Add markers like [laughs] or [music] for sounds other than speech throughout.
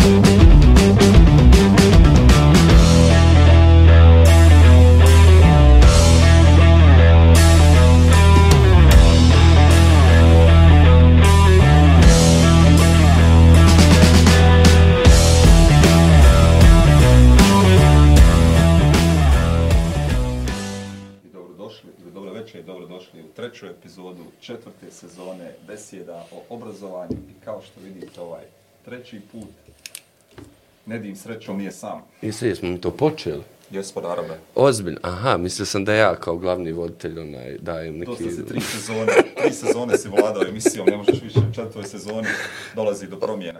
besjeda I sve smo mi to počeli. Jesmo, naravno. Ozbiljno, aha, mislio sam da ja kao glavni voditelj onaj, dajem neki... Dosta se tri sezone, tri sezone si vladao emisijom, ne možeš više u četvrtoj sezoni, dolazi do promjene.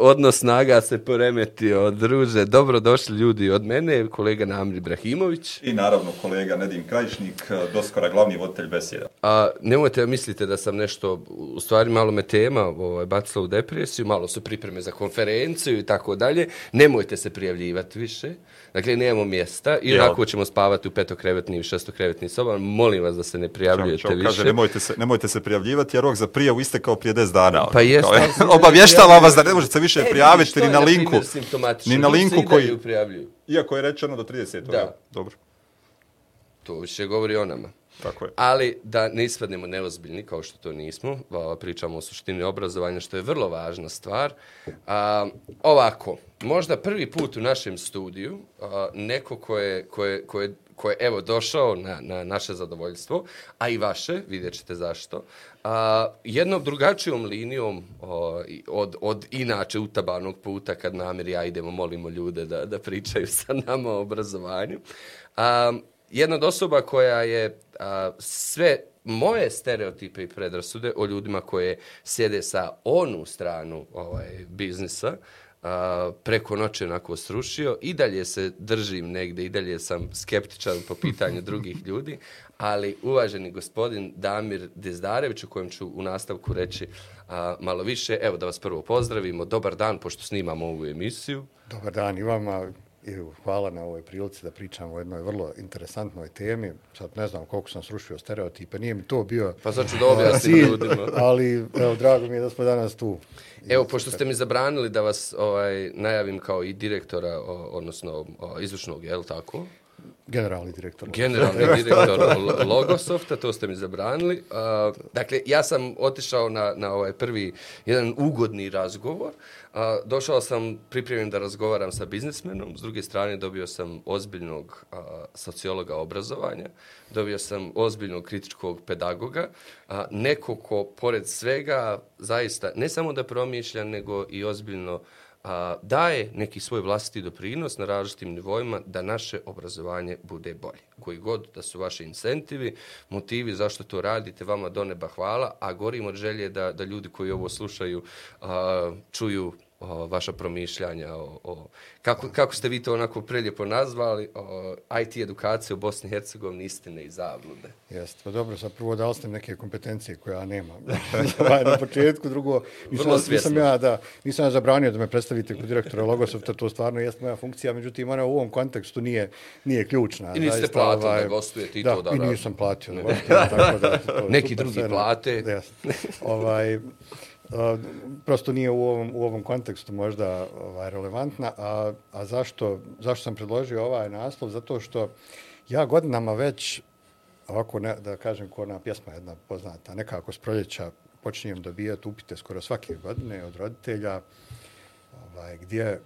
Odnos snaga se poremetio, druže, dobro došli ljudi od mene, kolega Namir Ibrahimović. I naravno kolega Nedim Krajišnik, doskora glavni voditelj besjeda. A nemojte mislite da sam nešto, u stvari malo me tema ovaj, bacila u depresiju, malo su pripreme za konferenciju i tako dalje, nemojte se prijavljivati više. Dakle, nemamo mjesta i onako ćemo spavati u petokrevetnim i šestokrevetnim sobama. Molim vas da se ne prijavljujete čau, čau, više. Kaže, nemojte se, nemojte se prijavljivati jer rok za prijavu iste kao prije 10 dana. Pa jest. [laughs] Obavještava vas da ne možete se više e, prijaviti ni na linku. Ni na linku koji... Iako je rečeno do 30. Da. Dobro. To više govori o nama. Tako je. Ali da ne ispadnemo neozbiljni, kao što to nismo, pričamo o suštini obrazovanja, što je vrlo važna stvar. A, ovako, možda prvi put u našem studiju, a, neko ko je, ko je, ko je, ko je evo došao na, na naše zadovoljstvo, a i vaše, vidjet ćete zašto, a, jednom drugačijom linijom o, od, od inače utabanog puta kad namir ja idemo, molimo ljude da, da pričaju [laughs] sa nama o obrazovanju. A, jedna od osoba koja je a, sve moje stereotipe i predrasude o ljudima koje sjede sa onu stranu ovaj, biznisa, a, preko noće onako srušio. I dalje se držim negde, i dalje sam skeptičan po pitanju drugih [laughs] ljudi, ali uvaženi gospodin Damir Dezdarević, o kojem ću u nastavku reći a, malo više, evo da vas prvo pozdravimo. Dobar dan, pošto snimamo ovu emisiju. Dobar dan i vama. I hvala na ovoj prilici da pričamo o jednoj vrlo interesantnoj temi. Sad ne znam koliko sam srušio stereotipe, nije mi to bio... Pa sad ću da objasnim ljudima. [laughs] Ali evo, drago mi je da smo danas tu. Evo, pošto ste mi zabranili da vas ovaj najavim kao i direktora, odnosno izvršnog, je li tako? Generalni direktor. Generalni direktor Logosofta, to ste mi zabranili. Uh, dakle, ja sam otišao na, na ovaj prvi, jedan ugodni razgovor. Uh, došao sam pripremljen da razgovaram sa biznismenom. S druge strane, dobio sam ozbiljnog uh, sociologa obrazovanja. Dobio sam ozbiljnog kritičkog pedagoga. Uh, neko ko, pored svega, zaista, ne samo da promišlja, nego i ozbiljno uh, a, daje neki svoj vlastiti doprinos na različitim nivoima da naše obrazovanje bude bolje. Koji god da su vaši incentivi, motivi zašto to radite, vama do neba hvala, a gorim od želje da, da ljudi koji ovo slušaju a, čuju o, vaša promišljanja o, o kako, kako ste vi to onako preljepo nazvali o, IT edukacije u Bosni i Hercegovini istine i zablude. Jeste, pa dobro, sad prvo da ostavim neke kompetencije koje ja nemam. [laughs] Ovaj, na početku, drugo, nisam, nisam ja da, nisam ja zabranio da me predstavite kod direktora Logosofta, to stvarno jest moja funkcija, međutim ona u ovom kontekstu nije, nije ključna. I niste Zaista, platili ovaj, da gostujete i da, to da... Da, i nisam platio da gostujem, [laughs] tako da... To Neki drugi plate. Jeste. Ovaj, prosto nije u ovom, u ovom kontekstu možda ovaj, relevantna. A, a zašto, zašto sam predložio ovaj naslov? Zato što ja godinama već, ovako ne, da kažem ko ona pjesma jedna poznata, nekako s proljeća počinjem dobijati upite skoro svake godine od roditelja ovaj, gdje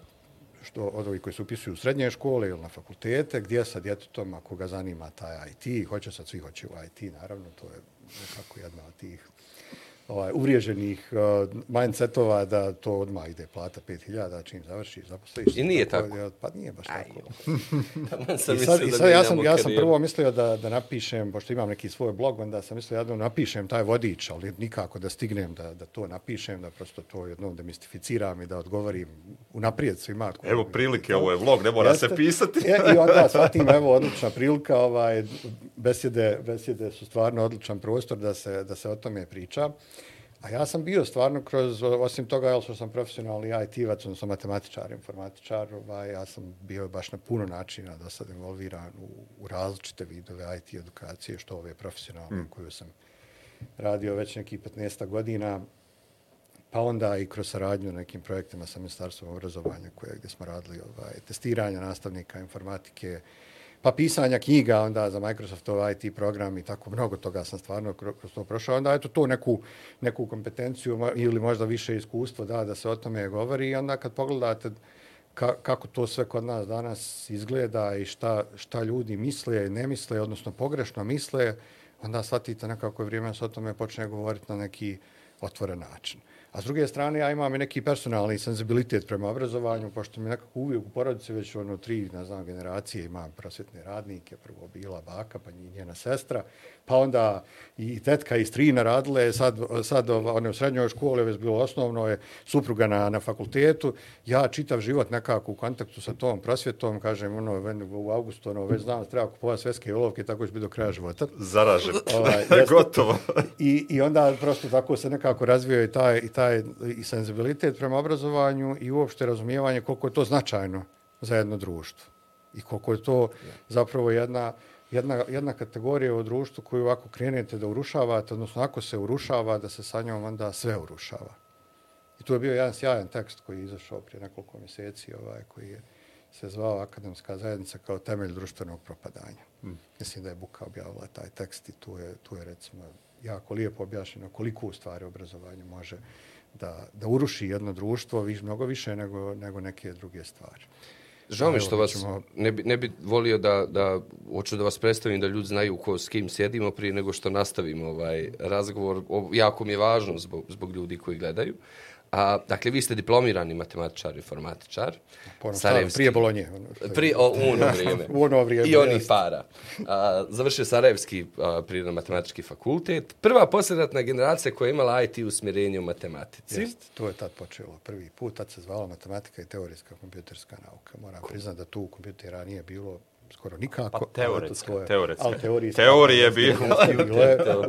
što od ovih koji se upisuju u srednje škole ili na fakultete, gdje sa djetetom, ako ga zanima taj IT, hoće sad svi hoće u IT, naravno, to je nekako jedna od tih ovaj, uvriježenih uh, mindsetova da to odmah ide plata 5000 čim završi zaposliš. I nije tako. tako. Pa nije baš Aj, tako. [laughs] sam I sad, i sad ja, sam, ja sam prvo mislio da, da napišem, pošto imam neki svoj blog, onda sam mislio da napišem taj vodič, ali nikako da stignem da, da to napišem, da prosto to jednom demistificiram i da odgovorim unaprijed svima. Koji, evo prilike, to, ovo je vlog, ne mora jeste, se pisati. je, I onda [laughs] shvatim, evo, odlična prilika, ovaj, besjede, besjede su stvarno odličan prostor da se, da se o tome priča. A ja sam bio stvarno kroz, osim toga, jel što sam profesionalni IT-vac, odnosno matematičar, informatičar, ovaj, ja sam bio baš na puno načina da sad involviran u, u različite vidove IT edukacije, što ove profesionalne mm. koju sam radio već nekih 15 godina. pa onda i kroz saradnju na nekim projektima sa Ministarstvom obrazovanja koje, gdje smo radili ovaj, testiranja nastavnika informatike, pa pisanja knjiga onda za Microsoftov ovaj IT program i tako mnogo toga sam stvarno kroz to prošao. Onda eto to neku, neku kompetenciju ili možda više iskustvo da, da se o tome govori i onda kad pogledate ka, kako to sve kod nas danas izgleda i šta, šta ljudi misle i ne misle, odnosno pogrešno misle, onda shvatite nekako vrijeme se o tome počne govoriti na neki otvoren način. A s druge strane, ja imam i neki personalni senzibilitet prema obrazovanju, pošto mi nekako uvijek u porodici već ono tri, ne znam, generacije imam prosvjetne radnike, prvo bila baka, pa njena sestra, pa onda i tetka i strina radile, sad, sad one u srednjoj školi, već bilo osnovno, je supruga na, na fakultetu. Ja čitav život nekako u kontaktu sa tom prosvjetom, kažem, ono, u augustu, ono, već znam, treba kupovati sveske olovke, tako će biti do kraja života. Zaražen. Ovaj, [laughs] Gotovo. I, I onda prosto tako se nekako razvio i taj, i taj i senzibilitet prema obrazovanju i uopšte razumijevanje koliko je to značajno za jedno društvo. I koliko je to zapravo jedna jedna, jedna kategorija u društvu koju ovako krenete da urušavate, odnosno ako se urušava, da se sa njom onda sve urušava. I tu je bio jedan sjajan tekst koji je izašao prije nekoliko mjeseci, ovaj, koji je se zvao Akademska zajednica kao temelj društvenog propadanja. Mm. Mislim da je Buka objavila taj tekst i tu je, tu je recimo jako lijepo objašnjeno koliko u stvari obrazovanje može da, da uruši jedno društvo viš, mnogo više nego, nego neke druge stvari. Žao mi što vas ćemo... ne, bi, ne bi volio da, da hoću da vas predstavim da ljudi znaju ko, s kim sjedimo prije nego što nastavimo ovaj razgovor. O, jako mi je važno zbog, zbog ljudi koji gledaju. A, dakle, vi ste diplomirani matematičar i informatičar. Pono, Sarajevski, prije Bolonje. Ono prije, o, u ono [laughs] vrijeme. u ono vrijeme. I onih para. A, završio Sarajevski prirodno matematički fakultet. Prva posljednatna generacija koja je imala IT usmjerenje u matematici. Jest, to je tad počelo. Prvi put, tad se zvala matematika i teorijska kompjuterska nauka. Moram priznati da tu kompjutera nije bilo skoro nikako. Pa teoretska, je, teoretska. Ali. Teorije je bilo.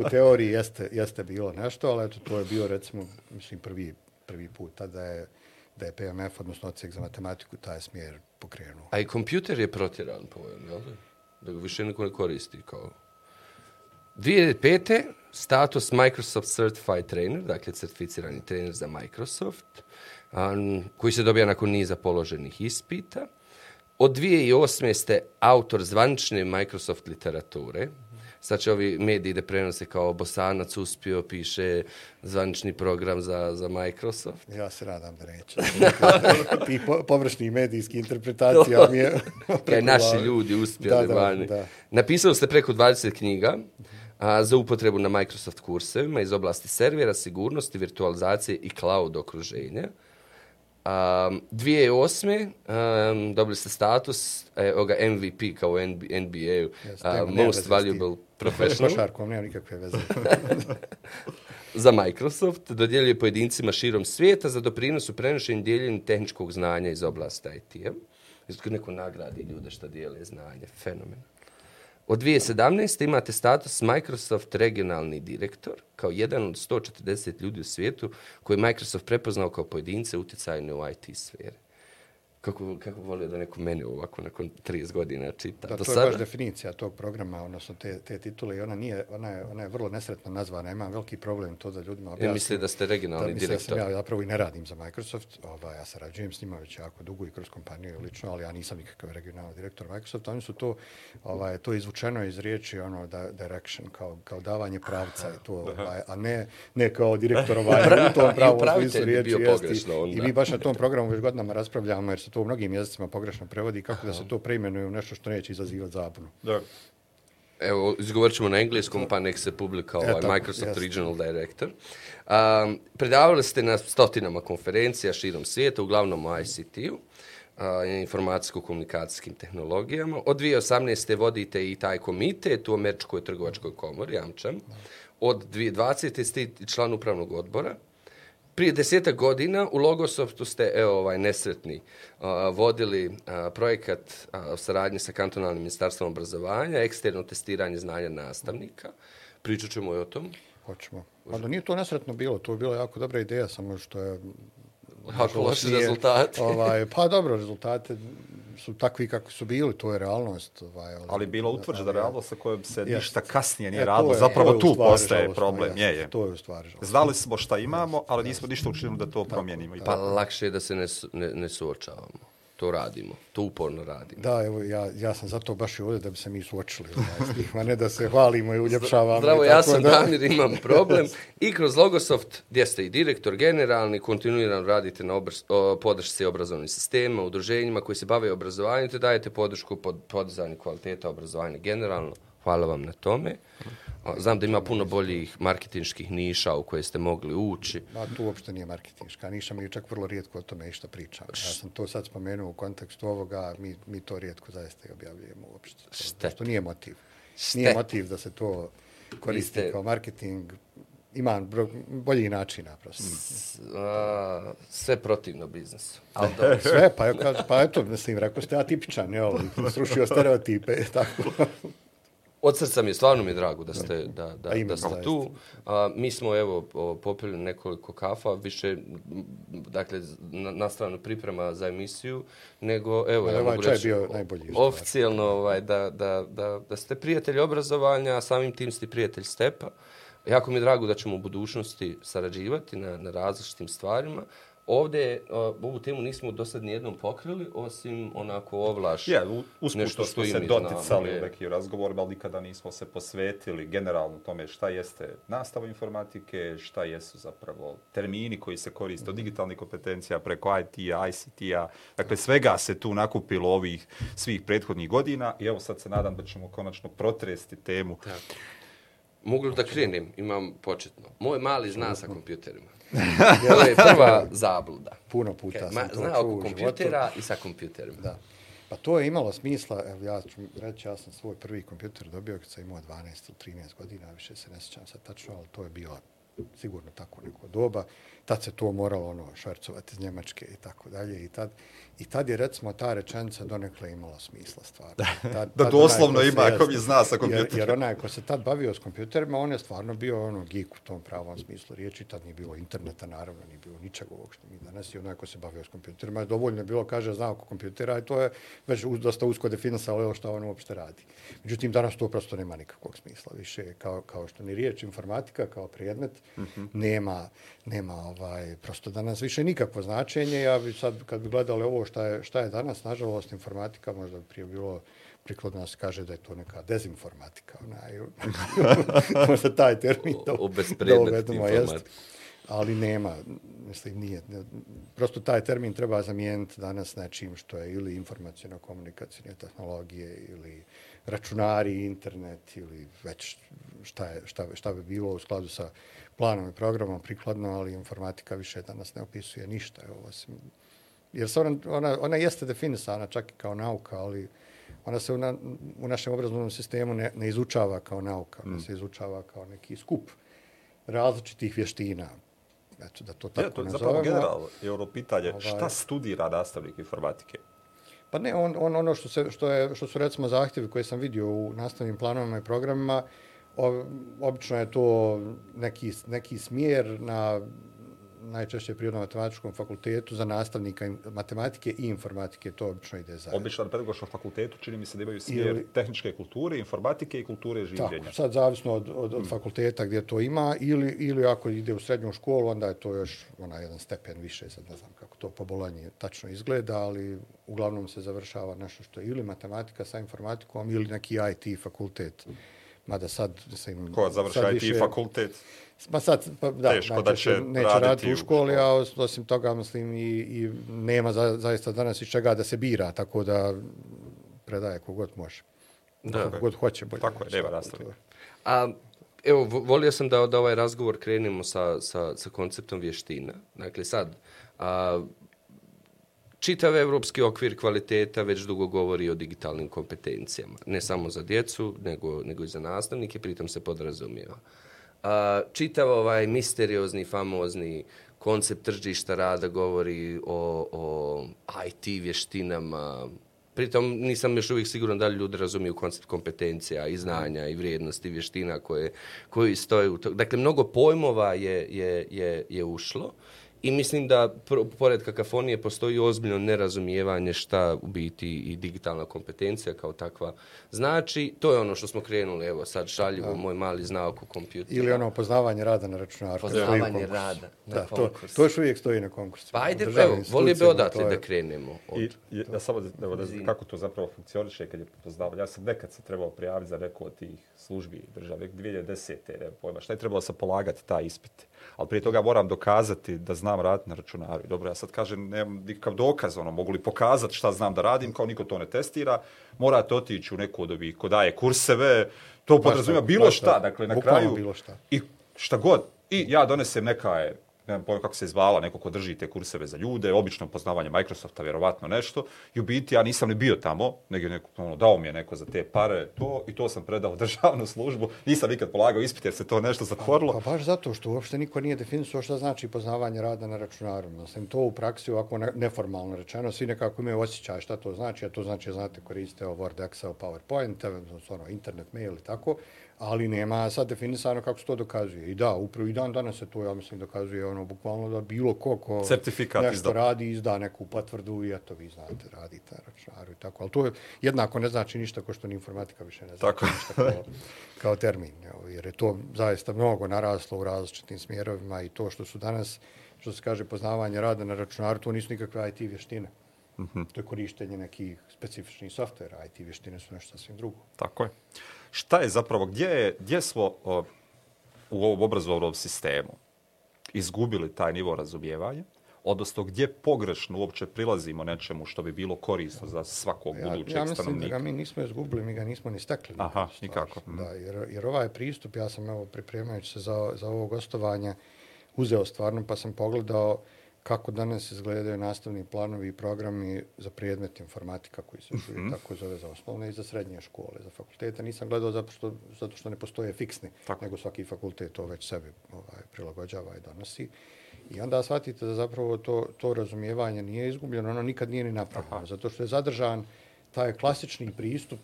[laughs] u teoriji jeste, jeste bilo nešto, ali eto, to je bio, recimo, mislim, prvi prvi puta da je da je PMF, odnosno ocijek za matematiku, taj smjer pokrenuo. A i kompjuter je protiran po ovom, jel da? Da ga više niko ne koristi kao... 2005. status Microsoft Certified Trainer, dakle certificirani trener za Microsoft, um, koji se dobija nakon niza položenih ispita. Od 2008. ste autor zvanične Microsoft literature, sad će ovi mediji da prenose kao Bosanac uspio, piše zvanični program za, za Microsoft. Ja se radam da neće. [laughs] Ti po, površni medijski interpretacija mi je... [laughs] Kaj [laughs] naši ljudi uspjeli da, da, da. Napisali ste preko 20 knjiga a, za upotrebu na Microsoft kursevima iz oblasti servera, sigurnosti, virtualizacije i cloud okruženja. Um, 2008. Um, dobili ste status eh, oga MVP kao u NBA, yes, uh, Most Valuable Professional. [laughs] Košarkom, nema nikakve veze. [laughs] za Microsoft dodjeljuje pojedincima širom svijeta za doprinos u prenošenju dijeljenju tehničkog znanja iz oblasti IT-a. Neko nagradi ljude što dijele znanje. Fenomen. Od 2017. imate status Microsoft regionalni direktor, kao jedan od 140 ljudi u svijetu koji Microsoft prepoznao kao pojedince utjecajne u IT sferi kako, kako volio da neko meni ovako nakon 30 godina čita. Da, to sada... je baš definicija tog programa, odnosno te, te titule i ona, nije, ona, je, ona je vrlo nesretno nazvana. Imam veliki problem to da ljudima objasnim. Ja mislim da ste regionalni da, direktor. Da ja zapravo i ne radim za Microsoft. Ovaj, ja sarađujem s njima već jako dugo i kroz kompaniju lično, ali ja nisam nikakav regionalni direktor Microsoft. Oni su to, ovaj, to izvučeno iz riječi ono, da, direction, kao, kao davanje pravca i to, ovaj, a ne, ne kao direktor ovaj, u tom pravom smislu riječi. I mi baš na tom programu već godinama raspravljamo jer se to u mnogim jezicima pogrešno prevodi kako da se to preimenuje u nešto što neće izazivati zabunu. Da. Evo, izgovorit ćemo na engleskom, pa nek se publika ovaj, e, Microsoft jest. Regional Director. Um, predavali ste na stotinama konferencija širom svijeta, uglavnom u ICT-u, uh, informacijsko-komunikacijskim tehnologijama. Od 2018. vodite i taj komitet u Američkoj trgovačkoj komori, Amčam. Od 2020. ste član upravnog odbora prije deseta godina u Logosoftu ste, evo, ovaj, nesretni, uh, vodili uh, projekat uh, saradnje sa kantonalnim ministarstvom obrazovanja, eksterno testiranje znanja nastavnika. Pričat ćemo i o tom. Hoćemo. Pa da nije to nesretno bilo, to je bila jako dobra ideja, samo što je... Kako loši rezultati? ovaj, pa dobro, rezultate su takvi kako su bili, to je realnost. Ovaj, Ali je bilo utvrđena ali- realnost sa kojom se Jest. ništa kasnije nije E, radilo. je- Zapravo je tu postaje žalosno, problem. jest, Je, je. To je u stvari žalostno. Znali smo šta imamo, ali nismo ništa učinili da to promijenimo. I Pa lakše je da se ne, ne, ne suočavamo. To radimo. To uporno radimo. Da, evo, ja, ja sam zato baš i ovdje da bi se mi suočili a ne da se hvalimo i uljepšavamo. Zdravo, i ja tako sam da- Damir, imam problem. I kroz Logosoft, gdje ste i direktor generalni, kontinuirano radite na obrs, o, podršci obrazovnim sistema, udruženjima koji se bave obrazovanjem, te dajete podršku pod podizanju kvaliteta obrazovanja generalno. Hvala vam na tome. Znam da ima puno boljih marketinških niša u koje ste mogli ući. Ma, tu uopšte nije marketinška, nisam i čak vrlo rijetko o tome išta pričam. Ja sam to sad spomenuo u kontekstu ovoga, mi, mi to rijetko zaista i objavljujemo uopšte. To- Šteta. Što nije motiv. Šteta. Nije motiv da se to koristi ste- kao marketing. Ima bolji načina prosto. A, sve protivno biznisu. [laughs] Dobro. Sve, pa, evo, kaže, pa eto, mislim, rekao ste atipičan, jel, srušio stereotipe, tako. Od srca mi je, stvarno mi je drago da ste, da, da, A ima da ste tu. A, mi smo, evo, popili nekoliko kafa, više, dakle, na, na stranu priprema za emisiju, nego, evo, ja ovaj mogu reći, bio o- najbolji, u stvari. oficijelno, ovaj, da, da, da, da ste prijatelj obrazovanja, a samim tim ste prijatelj Stepa. Jako mi je drago da ćemo u budućnosti sarađivati na, na različitim stvarima. Ovdje, o, ovu temu nismo do sad nijednom pokrili, osim onako ovlaš. U- usput nešto što što se znamo, doticali u nekim razgovorima, ali nikada nismo se posvetili generalno tome šta jeste nastava informatike, šta jesu zapravo termini koji se koriste od digitalnih kompetencija preko IT-a, ICT-a. Dakle, svega se tu nakupilo ovih svih prethodnih godina i evo sad se nadam da ćemo konačno protresti temu. Mogu li da krenem? Imam početno. Moj mali zna sa kompjuterima. To je prva zabluda. Puno puta Kaj, sam ma, to zna čuo oko u životu. kompjutera i sa kompjuterima. Da. Pa to je imalo smisla, evo ja ću reći, ja sam svoj prvi kompjuter dobio kad sam imao 12 ili 13 godina, više se ne sjećam sad tačno, ali to je bilo sigurno tako neko doba. Tad se to moralo ono švercovati iz Njemačke i tako dalje. I tad, I tad je recimo ta rečenica donekle imala smisla stvarno. Tad, Da tad doslovno ima, ako mi zna sa Jer, kompjuterom. jer onaj ko se tad bavio s kompjuterima, on je stvarno bio ono geek u tom pravom smislu riječi. Tad nije bilo interneta, naravno, nije bilo ničega ovog što mi danas. I onaj ko se bavio s kompjuterima, dovoljno je bilo, kaže, zna oko kompjutera i to je već uz- dosta usko definisalo šta on uopšte radi. Međutim, danas to prosto nema nikakvog smisla. Više kao, kao što ni riječ informatika kao predmet nema, nema ovaj, prosto danas više nikakvo značenje. Ja bi sad, kad bi gledali ovo šta je, šta je danas, nažalost, informatika možda bi prije bilo prikladno se kaže da je to neka dezinformatika. Onaj, [laughs] možda taj termin O- da, da obespredmetiti uvedemo, jest. Ali nema, mislim, nije. ne- Prosto taj termin treba zamijeniti danas nečim što je ili informacijno-komunikacijne tehnologije ili računari, internet ili već šta, je, šta, šta bi bilo u skladu sa planom i programom prikladno, ali informatika više danas ne opisuje ništa. Evo, osim, jer se ona, ona, ona jeste definisana čak i kao nauka, ali ona se u, na, u našem obrazovnom sistemu ne, ne izučava kao nauka, ona se izučava kao neki skup različitih vještina. Eto, da to tako Je, to je zapravo generalno je ono pitanje Ovaj- šta studira nastavnik informatike? Pa ne, on, on ono što, se, što, je, što su recimo zahtjevi koje sam vidio u nastavnim planovima i programima, obično je to neki, neki smjer na najčešće prirodno-matematičkom fakultetu za nastavnika matematike i informatike, to obično ide zajedno. Obično na pedagoškom fakultetu čini mi se da imaju smjer Ili- tehničke kulture, informatike i kulture življenja. Tako, sad zavisno od, od, od fakulteta gdje to ima ili, ili ako ide u srednju školu, onda je to još ona jedan stepen više, sad ne znam kako to po bolanji tačno izgleda, ali uglavnom se završava nešto što je ili matematika sa informatikom ili neki IT fakultet. Mada sad, mislim, Ko završa IT više- fakultet? Ma sad, pa, da, Teško da će neće raditi raditi u školi, a os- osim toga, mislim, i, i nema za, zaista danas iz čega da se bira, tako da predaje kogod može. Da. Kako god hoće, bolje. Tako je, nema tako nastavnika. to je. A, evo, vo- volio sam da, da ovaj razgovor krenemo sa, sa, sa konceptom vještina. Dakle, sad, a, čitav evropski okvir kvaliteta već dugo govori o digitalnim kompetencijama. Ne samo za djecu, nego, nego i za nastavnike, pritom se podrazumijeva. A, čitav ovaj misteriozni, famozni koncept tržišta rada govori o, o IT vještinama, Pritom nisam još uvijek siguran da li ljudi razumiju koncept kompetencija i znanja i vrijednosti vještina koje, koji stoje u to. Dakle, mnogo pojmova je, je, je, je ušlo I mislim da pored kakafonije postoji ozbiljno nerazumijevanje šta u biti i digitalna kompetencija kao takva znači. To je ono što smo krenuli, evo sad šaljivo, moj mali znaok u kompjuteru. Ili ono poznavanje rada na računaru. Poznavanje rada na Da, to, konkursu. to još uvijek stoji na konkursu. Pa ajde, evo, volio bi odatle to je- da krenemo. Od... I, i ja samo da, evo, da, kako to zapravo funkcioniše kad je poznavanje. Ja sam nekad se trebao prijaviti za neku od tih službi države, 2010. Ne pojma, šta je trebalo se polagati taj ispit. Ali prije toga moram dokazati da znam raditi na računaru. I dobro, ja sad kažem, nemam nikakav dokaz, ono, mogu li pokazati šta znam da radim, kao niko to ne testira. Morate otići u neku od ovih ko daje kurseve, to podrazumijeva bilo šta, dakle, na kraju... bilo šta. I šta god. I ja donesem neka je, nemam pojma kako se zvala, neko ko drži te kurseve za ljude, obično poznavanje Microsofta, vjerovatno nešto. I u biti ja nisam ni bio tamo, nego neko, ono, dao mi je neko za te pare, to, i to sam predao u državnu službu. Nisam nikad polagao ispit jer se to nešto zatvorilo. Pa, pa baš zato što uopšte niko nije definisao šta znači poznavanje rada na računaru. Mislim, to u praksi ovako ne- neformalno rečeno, svi nekako imaju osjećaj šta to znači, a to znači, znate, koriste Word, Excel, PowerPoint, znači, ono, internet, mail i tako, ali nema sad definisano kako se to dokazuje. I da, upravo i dan danas se to, ja mislim, dokazuje ono, bukvalno da bilo ko ko Certifikat nešto izda. radi, izda neku potvrdu i eto, vi znate, radite na računaru i tako. Ali to je jednako ne znači ništa ko što ni informatika više ne znači Tako. ništa kao, kao termin. Jer je to zaista mnogo naraslo u različitim smjerovima i to što su danas, što se kaže poznavanje rada na računaru, to nisu nikakve IT vještine. Mm. -hmm. To je korištenje nekih specifičnih softvera. IT vještine su nešto sasvim drugo. Tako je. Šta je zapravo, gdje, je, gdje smo o, u ovom obrazovnom sistemu izgubili taj nivo razumijevanja, odnosno gdje pogrešno uopće prilazimo nečemu što bi bilo korisno za svakog Ja, budućeg ja mislim da stanovnika? ga mi nismo izgubili, mi ga nismo ni stekli. Aha, Stvar. nikako. Da, jer, jer ovaj pristup, ja sam evo pripremajući se za, za ovo gostovanje, uzeo stvarno pa sam pogledao kako danas izgledaju nastavni planovi i programi za predmet informatika koji se Mhm. uvijek tako zove za osnovne i za srednje škole, za fakultete. Nisam gledao zato što, zato što ne postoje fiksni, Tako. nego svaki fakultet to već sebi ovaj, prilagođava i donosi. I onda shvatite da zapravo to, to razumijevanje nije izgubljeno, ono nikad nije ni napravljeno, Aha. zato što je zadržan taj klasični pristup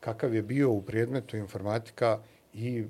kakav je bio u predmetu informatika i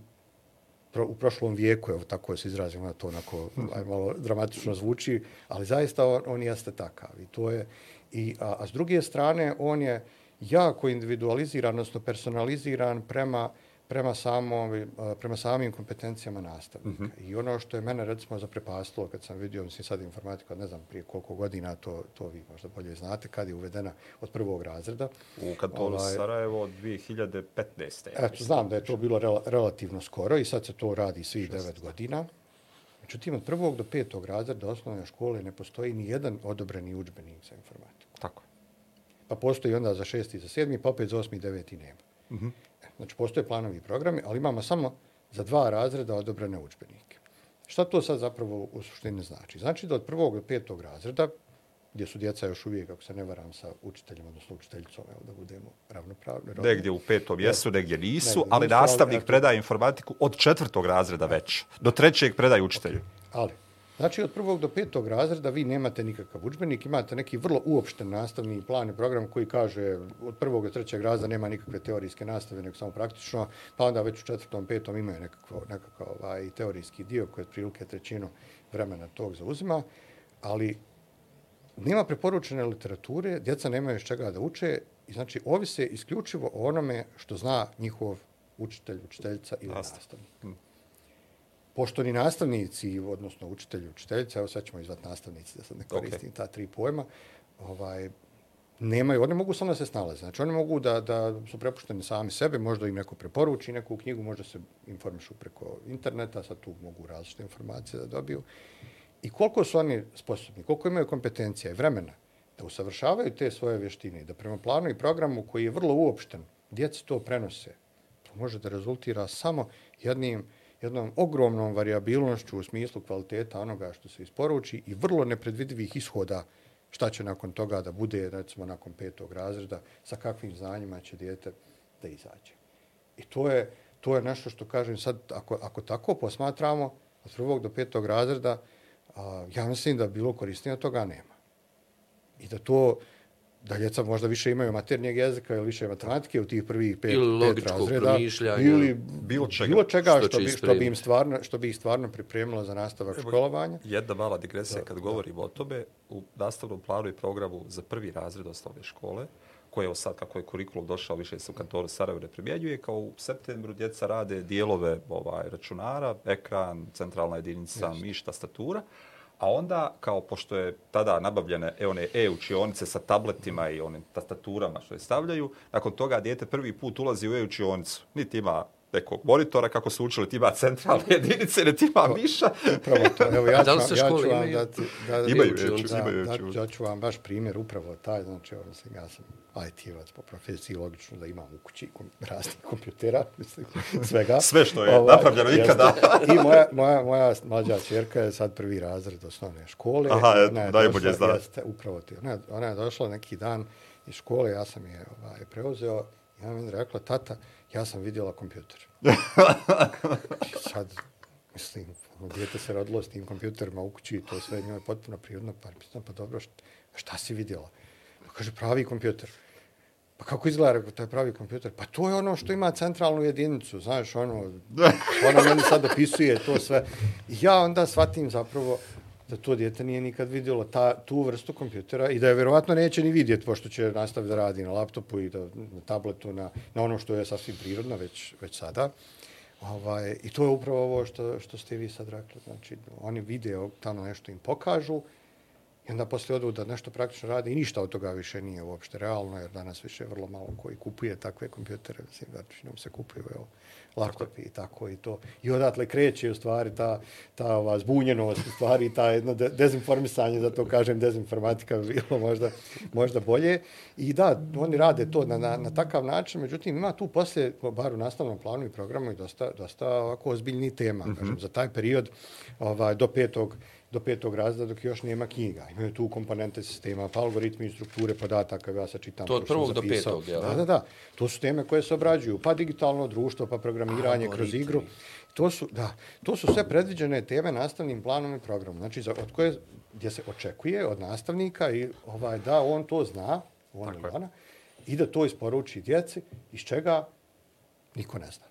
pro, u prošlom vijeku, evo tako se izrazimo, ono to onako aj, malo dramatično zvuči, ali zaista on, on jeste takav. I to je, i, a, a s druge strane, on je jako individualiziran, odnosno personaliziran prema prema, samom, prema samim kompetencijama nastavnika. Mm -hmm. I ono što je mene recimo zaprepastilo kad sam vidio, mislim sad informatika, ne znam prije koliko godina, to, to vi možda bolje znate, kad je uvedena od prvog razreda. U kantonu Ovaj, Sarajevo od 2015. Eto, znam da je to bilo rela, relativno skoro i sad se to radi svih devet godina. Međutim, od prvog do petog razreda osnovne škole ne postoji ni jedan odobreni udžbenik za informatiku. Tako. je. Pa postoji onda za šesti i za sedmi, pa opet za osmi i deveti nema. Mm -hmm. Znači, postoje planovi i programi, ali imamo samo za dva razreda odobrene udžbenike. Šta to sad zapravo u suštini znači? Znači da od prvog do petog razreda, gdje su djeca još uvijek, ako se ne varam, sa učiteljima, odnosno učiteljicom, evo da budemo ravnopravni. rodni. Negdje u petom jesu, negdje nisu, Negdje ali nisu, ali nastavnik eto. predaje informatiku od četvrtog razreda već. Do trećeg predaje učitelju. Ali, znači od prvog do petog razreda vi nemate nikakav udžbenik, imate neki vrlo uopšten nastavni plan i program koji kaže od prvog do trećeg razreda nema nikakve teorijske nastave, nego samo praktično, pa onda već u četvrtom, petom imaju nekakvo, nekakav ovaj, teorijski dio koji otprilike trećinu vremena tog zauzima, ali nema preporučene literature, djeca nemaju iz čega da uče i znači ovise isključivo o onome što zna njihov učitelj, učiteljica ili Nastavnik. Nastavnik pošto ni nastavnici, odnosno učitelji, učiteljice, evo sad ćemo izvat nastavnici, da sad ne koristim okay. ta tri pojma, ovaj, nemaju, oni mogu samo da se snalaze. Znači, oni mogu da, da su prepušteni sami sebe, možda im neko preporuči neku knjigu, možda se informišu preko interneta, sad tu mogu različite informacije da dobiju. I koliko su oni sposobni, koliko imaju kompetencija i vremena da usavršavaju te svoje vještine i da prema planu i programu koji je vrlo uopšten, djeci to prenose, to može da rezultira samo jednim jednom ogromnom variabilnošću u smislu kvaliteta onoga što se isporuči i vrlo nepredvidivih ishoda šta će nakon toga da bude, recimo nakon petog razreda, sa kakvim znanjima će dijete da izađe. I to je, to je nešto što kažem sad, ako, ako tako posmatramo, od prvog do petog razreda, a, ja mislim da bilo korisnije toga nema. I da to da djeca možda više imaju maternijeg jezika ili više matematike u tih prvih pet, Ili pet logičkog razreda. promišljanja. Ili Bilo čega. bilo čega Što što, bi, što, bi im stvarno, što bi ih stvarno pripremilo za nastavak školovanja. Jedna mala digresija kad govorimo o tome, u nastavnom planu i programu za prvi razred osnovne škole, koje je sad, kako je kurikulum došao, više se u kantoru Sarajevo ne primjenjuje, kao u septembru djeca rade dijelove ovaj, računara, ekran, centralna jedinica, yes. miš, tastatura, a onda, kao pošto je tada nabavljene e, one e-učionice sa tabletima i onim tastaturama što je stavljaju, nakon toga dijete prvi put ulazi u e-učionicu. Niti ima nekog monitora, kako su učili, ti ima centralne [laughs] jedinice, ne ti ima miša. Upravo to. Evo, ja [laughs] Da ću, li vam- se ja škole ću vam imaju? dati... Da, Imaju da, da, ja ću vam baš primjer upravo taj, znači, ono, mislim, ja sam IT-evac po profesiji, logično da imam u kući kom, raznih kompjutera, [laughs] mislim, svega. Sve što je napravljeno jeste. ikada. I moja, moja, moja mlađa čerka je sad prvi razred osnovne škole. Aha, ona je najbolje zna. Jeste, upravo ti. Ona, je- ona je došla neki dan iz škole, ja sam je ovaj, preuzeo i ona mi je rekla, tata, ja sam vidjela kompjuter. [laughs] I sad, mislim, dijete se rodilo s tim kompjuterima u kući i to sve njoj je potpuno prirodno, pa mislim, pa dobro, šta, šta si vidjela? Pa kaže, pravi kompjuter. Pa kako izgleda, rekao, to je pravi kompjuter? Pa to je ono što ima centralnu jedinicu, znaš, ono, ona meni sad opisuje to sve. I ja onda shvatim zapravo da to djete nije nikad vidjelo ta, tu vrstu kompjutera i da je vjerovatno neće ni vidjeti, pošto će nastaviti da radi na laptopu i da, na tabletu, na, na ono što je sasvim prirodno već, već sada. Ovaj, I to je upravo ovo što, što ste vi sad rekli. Znači, oni vide tamo nešto im pokažu i onda poslije odu da nešto praktično radi i ništa od toga više nije uopšte realno, jer danas više vrlo malo koji kupuje takve kompjutere, mislim, većinom se kupuju evo, laptopi i tako i to. I odatle kreće u stvari ta, ta ova zbunjenost, u stvari ta jedno de dezinformisanje, zato kažem dezinformatika bi bilo možda, možda bolje. I da, oni rade to na, na, na takav način, međutim ima tu poslije, bar u nastavnom planu i programu, i dosta, dosta ovako ozbiljni tema. Mm -hmm. kažem, za taj period ovaj, do petog do petog razreda dok još nema knjiga. Imaju tu komponente sistema, pa algoritmi i strukture podataka, ja sad čitam. To od prvog do petog, jel? Da, da, da. To su teme koje se obrađuju. Pa digitalno društvo, pa programiranje kroz igru. To su, da, to su sve predviđene teme nastavnim planom i programom. Znači, za, od koje, gdje se očekuje od nastavnika i ovaj, da on to zna, on Tako ona, i da to isporuči djeci, iz čega niko ne zna.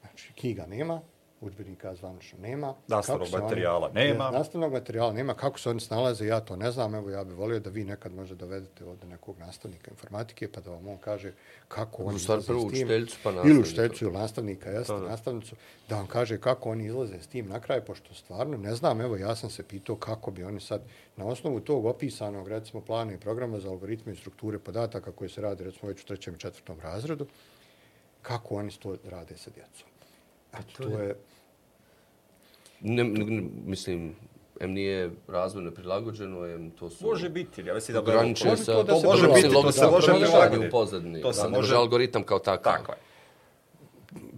Znači, knjiga nema, udžbenika zvanično nema. Nastavnog se oni- materijala nema. Ne, nastavnog materijala nema. Kako se oni snalaze, ja to ne znam. Evo, ja bih volio da vi nekad možda dovedete ovdje nekog nastavnika informatike, pa da vam on kaže kako oni U stvari izlaze prvo s tim. učiteljicu, pa Ili nastavnika. učiteljicu ili nastavnika, jeste, Da, da. nastavnicu, da vam kaže kako oni izlaze s tim na kraj, pošto stvarno ne znam, evo ja sam se pitao kako bi oni sad na osnovu tog opisanog, recimo, plana i programa za algoritme i strukture podataka koje se rade, recimo, već u trećem i četvrtom razredu, kako oni to rade sa djecom. Eto, to je, Ne, ne, ne, mislim, em nije razvojno prilagođeno, em to su... Može biti, ja mislim da bi ograničeno Može sa... to se može prilagodi. biti, to se može prilagodi. prilagoditi. To se može- algoritam kao takav. Tako je.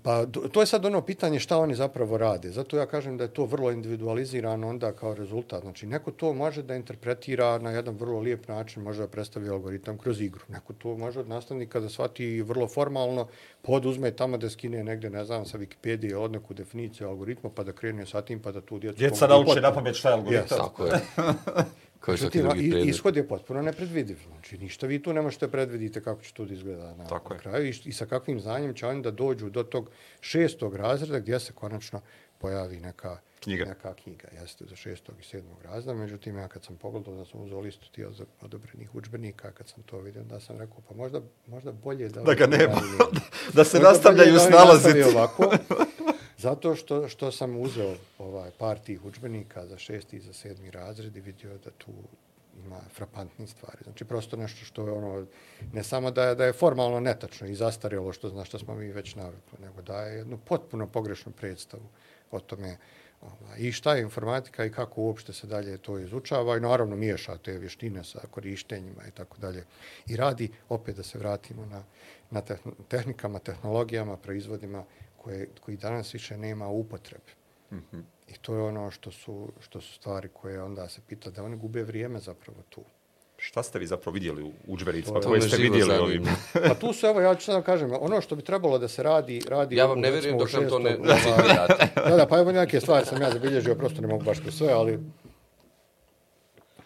Pa to je sad ono pitanje šta oni zapravo rade. Zato ja kažem da je to vrlo individualizirano onda kao rezultat. Znači neko to može da interpretira na jedan vrlo lijep način, može da predstavi algoritam kroz igru. Neko to može od nastavnika da shvati vrlo formalno, poduzme tamo da skine negde, ne znam, sa Wikipedije od neku definiciju algoritma, pa da krene sa tim, pa da tu djecu... Djeca nauče na pamet šta je algoritam. Tako je. [laughs] Kao i svaki Međutim, drugi i- ishod je potpuno nepredvidiv. Znači, ništa vi tu ne možete predvidite kako će to da izgleda na, Tako na kraju i, i sa kakvim znanjem će oni da dođu do tog šestog razreda gdje se konačno pojavi neka Knjiga. Neka knjiga, jeste, za šestog i sedmog razreda. Međutim, ja kad sam pogledao da sam uzeo listu tih od- odobrenih udžbenika, kad sam to vidio, da sam rekao, pa možda, možda bolje da... Da ga nema. programi [laughs] da se nastavljaju bolje da snalaziti. ovako, [laughs] zato što, što sam uzeo ovaj par tih udžbenika za šesti i za sedmi razred i vidio da tu ima frapantni stvari. Znači, prosto nešto što je ono, ne samo da je, da je formalno netačno i zastarjelo, što zna što smo mi već navikli, nego da je jednu potpuno pogrešnu predstavu o tome ovaj, i šta je informatika i kako uopšte se dalje to izučava i naravno miješa te vještine sa korištenjima i tako dalje. I radi, opet da se vratimo na, na tehn tehnikama, tehnologijama, proizvodima koje, koji danas više nema upotrebe. I to je ono što su, što su stvari koje onda se pita da oni gube vrijeme zapravo tu. Šta ste vi zapravo vidjeli u udžbenicima To je- koje me ste živo vidjeli ovim? [laughs] Pa tu su, evo, ja ću sad da kažem, ono što bi trebalo da se radi, radi... Ja vam u, ne vjerujem dok nam to ne, citirate. [laughs] Da, da, pa evo neke stvari sam ja zabilježio, prosto ne mogu baš sve, ali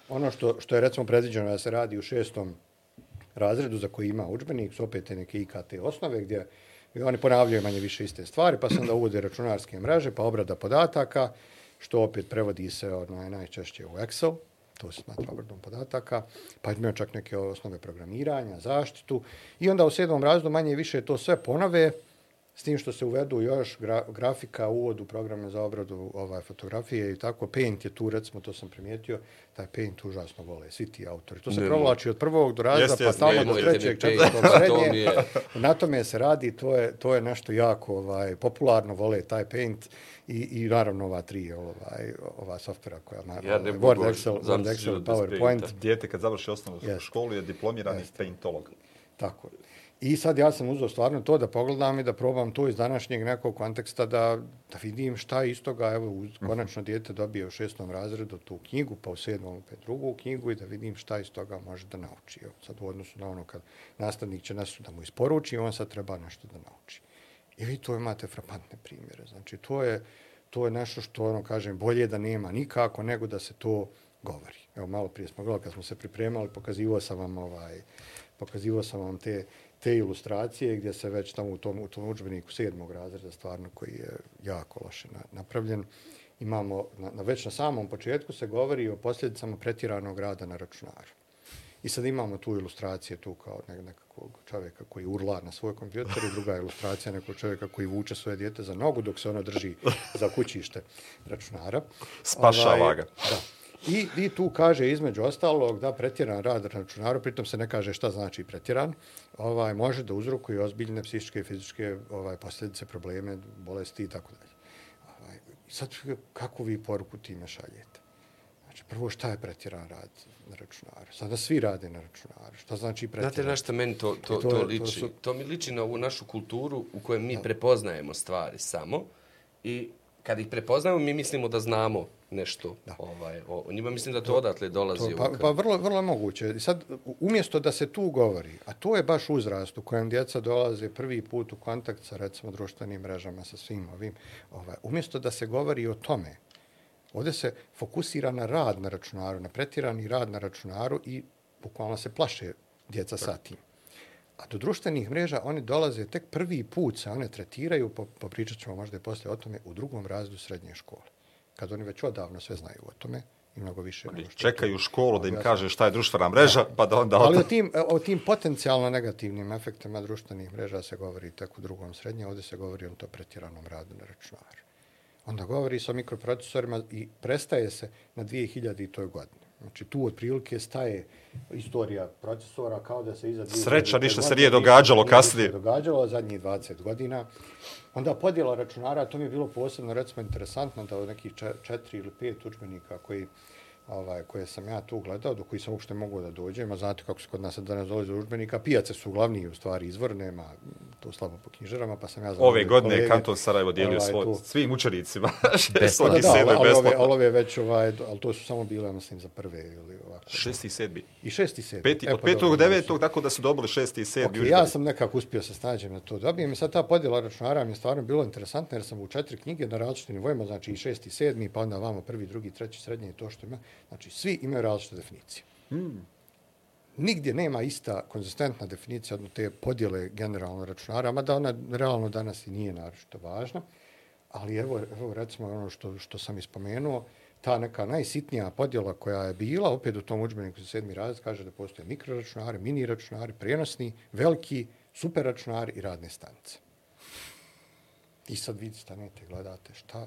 ono što, što je recimo predviđeno da se radi u šestom razredu za koji ima učbenik, su opet te neke IKT osnove gdje i oni ponavljaju manje više iste stvari, pa se onda uvode računarske mreže, pa obrada podataka, što opet prevodi se ono, najčešće u Excel, to se smatra obradom podataka, pa imaju čak neke osnove programiranja, zaštitu, i onda u sedmom razredu manje više to sve ponove, s tim što se uvedu još gra, grafika, uvod u programe za obradu ovaj, fotografije i tako. Paint je tu, recimo, to sam primijetio, taj Paint užasno vole, svi ti autori. To se ne, provlači od prvog do razda, pa tamo do trećeg, četvrtog, srednje. [laughs] Na tome se radi, to je, to je nešto jako ovaj, popularno, vole taj Paint i, i naravno ova tri ovaj, ova softvera koja na ja ne Word, Excel, Word, Excel, PowerPoint. Dijete kad završi osnovnu yes. školu je diplomirani yes. paintolog. Tako. I sad ja sam uzao stvarno to da pogledam i da probam to iz današnjeg nekog konteksta da, da vidim šta iz toga. Evo, uz, mhm. konačno dijete dobije u šestom razredu tu knjigu, pa u sedmom opet drugu knjigu i da vidim šta iz toga može da nauči. Evo, sad u odnosu na ono kad nastavnik će nas da mu isporuči, on sad treba nešto da nauči. I vi to imate frapantne primjere. Znači, to je, to je nešto što, ono, kažem, bolje da nema nikako nego da se to govori. Evo, malo prije smo gledali, kad smo se pripremali, pokazivao sam vam ovaj, pokazivao sam vam te te ilustracije gdje se već tamo u tom, u tom učbeniku sedmog razreda stvarno koji je jako loše napravljen. Imamo, na, na, već na samom početku se govori o posljedicama pretjeranog rada na računaru. I sad imamo tu ilustracije tu kao nekakvog čovjeka koji urla na svoj kompjuter i druga ilustracija nekog čovjeka koji vuče svoje dijete za nogu dok se ono drži za kućište računara. Spašava ovaj, ga. Da. I, I tu kaže između ostalog da pretjeran rad na računaru, pritom se ne kaže šta znači pretjeran, ovaj, može da uzrokuje ozbiljne psihičke i fizičke ovaj, posljedice, probleme, bolesti i tako dalje. Ovaj, sad kako vi poruku time šaljete? Znači, prvo šta je pretjeran rad na računaru? Sada svi rade na računaru. Šta znači pretjeran? Znate na što meni to, to, to, to liči? To, su... to mi liči na ovu našu kulturu u kojoj mi da. prepoznajemo stvari samo i kad ih prepoznajemo, mi mislimo da znamo nešto da. ovaj, o, njima. Mislim da to, to odatle dolazi. To, pa, pa vrlo, vrlo moguće. Sad, umjesto da se tu govori, a to je baš uzrast u kojem djeca dolaze prvi put u kontakt sa, recimo, društvenim mrežama, sa svim ovim, ovaj, umjesto da se govori o tome, ovdje se fokusira na rad na računaru, na pretirani rad na računaru i bukvalno se plaše djeca sa tim. A do društvenih mreža oni dolaze tek prvi put, se one tretiraju, po, popričat ćemo možda i poslije o tome, u drugom razdu srednje škole. Kad oni već odavno sve znaju o tome, i mnogo više. Oni čekaju školu da im kaže šta je društvena mreža, pa da onda... Ali o tim, o tim potencijalno negativnim efektima društvenih mreža se govori tek u drugom srednje, ovdje se govori o to pretjeranom radu na računaru. Onda govori sa mikroprocesorima i prestaje se na 2000. godini. Znači tu otprilike staje istorija procesora kao da se iza... Sreća, ništa se nije događalo kasnije. Nije događalo zadnjih 20 godina. Onda podjela računara, to mi je bilo posebno recimo interesantno da od nekih četiri ili pet učbenika koji ovaj, koje sam ja tu gledao, do koji sam uopšte mogu da dođem, a znate kako se kod nas danas dolazi do užbenika, pijace su glavni u stvari izvor, nema to slabo po knjižarama, pa sam ja znam... Ove godine je Kanton Sarajevo dijelio ovaj, svoj, tu... svim učenicima, šestog i sedme besplatno. Ali ove već, ovaj, ali to su samo bile, mislim, za prve ili ovako. Šesti i sedmi. I šesti i sedmi. Peti, e, od pa petog do devetog, tako da su dobili šesti i sedmi. Okay, ja sam nekako uspio se snađem na to. Dobijem i sad ta podjela računara mi je stvarno bilo interesantno, jer sam u četiri knjige na različitim nivojima, znači i šesti i sedmi, pa onda vamo prvi, drugi, treći, srednji i to što ima. Znači, svi imaju različite definicije. Hmm. Nigdje nema ista konzistentna definicija od te podjele generalno računara, mada ona realno danas i nije naročito važna. Ali evo, evo recimo ono što, što sam ispomenuo, ta neka najsitnija podjela koja je bila, opet u tom učbeniku za sedmi razred, kaže da postoje mikroračunari, mini računari, prijenosni, veliki, super računari i radne stanice. I sad vidite, stanete, gledate šta,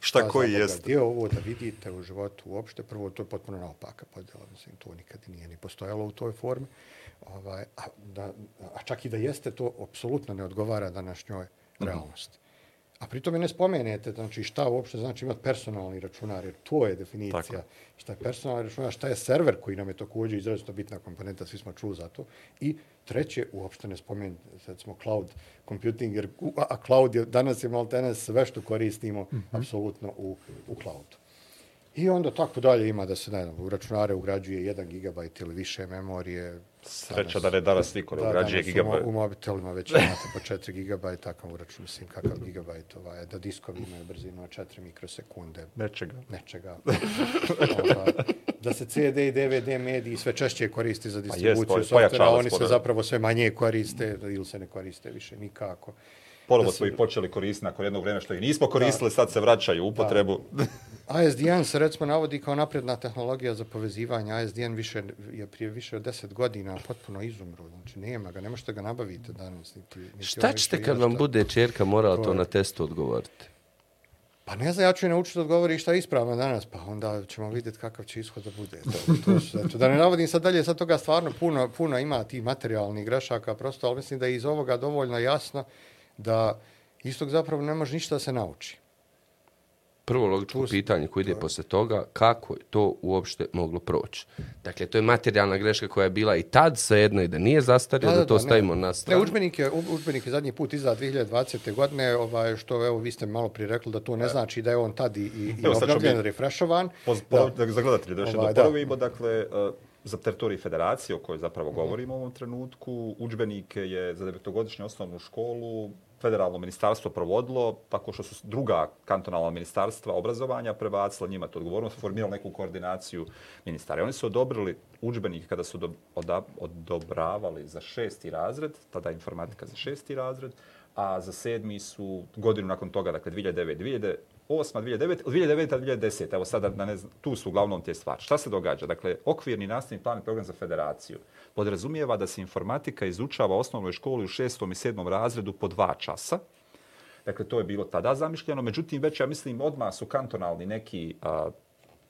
šta koji jest. Gdje ovo da vidite u životu uopšte? Prvo, to je potpuno naopaka podjela. Mislim, to nikad nije ni postojalo u toj formi. Ovaj, a, da, a čak i da jeste, to apsolutno ne odgovara današnjoj mhm. realnosti. A pritom ne spomenete znači, šta uopšte znači imati personalni računar, jer to je definicija. Tako. Šta je personalni računar, šta je server koji nam je također izrazito bitna komponenta, svi smo čuli za to. I treće, uopšte ne spomenete, recimo, cloud computing, jer a cloud je, danas je malo tenas sve što koristimo mm -hmm. apsolutno u, u cloudu. I onda tako dalje ima da se, ne znam, u računare ugrađuje 1 GB ili više memorije. Sreća da ne danas niko ne Da, ugrađuje danas u mobitelima već imate po 4 GB, takav uračun, mislim, kakav gigabajt, ovaj, da diskovi imaju brzinu od 4 mikrosekunde, Nečega. nečega. Ovaj, da se CD i DVD mediji sve češće koristi za distribuciju poj- softvera, pojačalo oni se zapravo sve manje koriste ili se ne koriste više nikako. Ponovo Da smo ih počeli koristiti nakon jednog vremena što ih nismo koristili, sad se vraćaju u upotrebu. ASDN [laughs] se recimo navodi kao napredna tehnologija za povezivanje. ASDN više, je prije više od 10 godina potpuno izumro. Znači nema ga, ne možete ga nabaviti danas. Niti, niti Šta više ćete kad vam bude čerka morala To na testu odgovoriti? Pa ne znam, ja ću je naučiti da odgovori šta je ispravno danas, pa onda ćemo vidjeti kakav će ishod da bude. To, to su, eto, da ne navodim sad dalje, sad toga stvarno puno, puno ima tih materijalnih grešaka, prosto, ali mislim da je iz ovoga dovoljno jasno da istog zapravo ne može ništa da se nauči. Prvo logičko Tu s- pitanje koje ide posle toga, kako je to uopšte moglo proći? Dakle, to je materijalna greška koja je bila i tad, svejedno i da nije zastarila, da, to ne. stavimo na Ne, stranu. udžbenik je, u- udžbenik je zadnji put iza 2020. godine, ovaj, što evo vi ste malo prije rekli da to ne znači da je on tad i, i, i Evo, sad ću obnovljen, mi- refreshovan. Poz, Da. da. za gledatelje, da još Ovaj, jednom da. dakle, e, za teritorij federacije o kojoj zapravo govorimo u ovom trenutku, udžbenike je za devetogodišnju osnovnu školu federalno ministarstvo provodilo, pa tako što su druga kantonalna ministarstva obrazovanja prebacila njima to odgovornost, formirali neku koordinaciju ministara. I oni su odobrili udžbenike kada su do, oda, odobravali za šesti razred, tada informatika za šesti razred, a za sedmi su godinu nakon toga, dakle 2009, 2008, 2009, od 2009. do 2010. Evo sada, da ne znam, tu su uglavnom te stvari. Šta se događa? Dakle, okvirni nastavni plan i program za federaciju podrazumijeva da se informatika izučava u osnovnoj školi u šestom i sedmom razredu po dva časa. Dakle, to je bilo tada zamišljeno. Međutim, već, ja mislim, odmah su kantonalni neki a,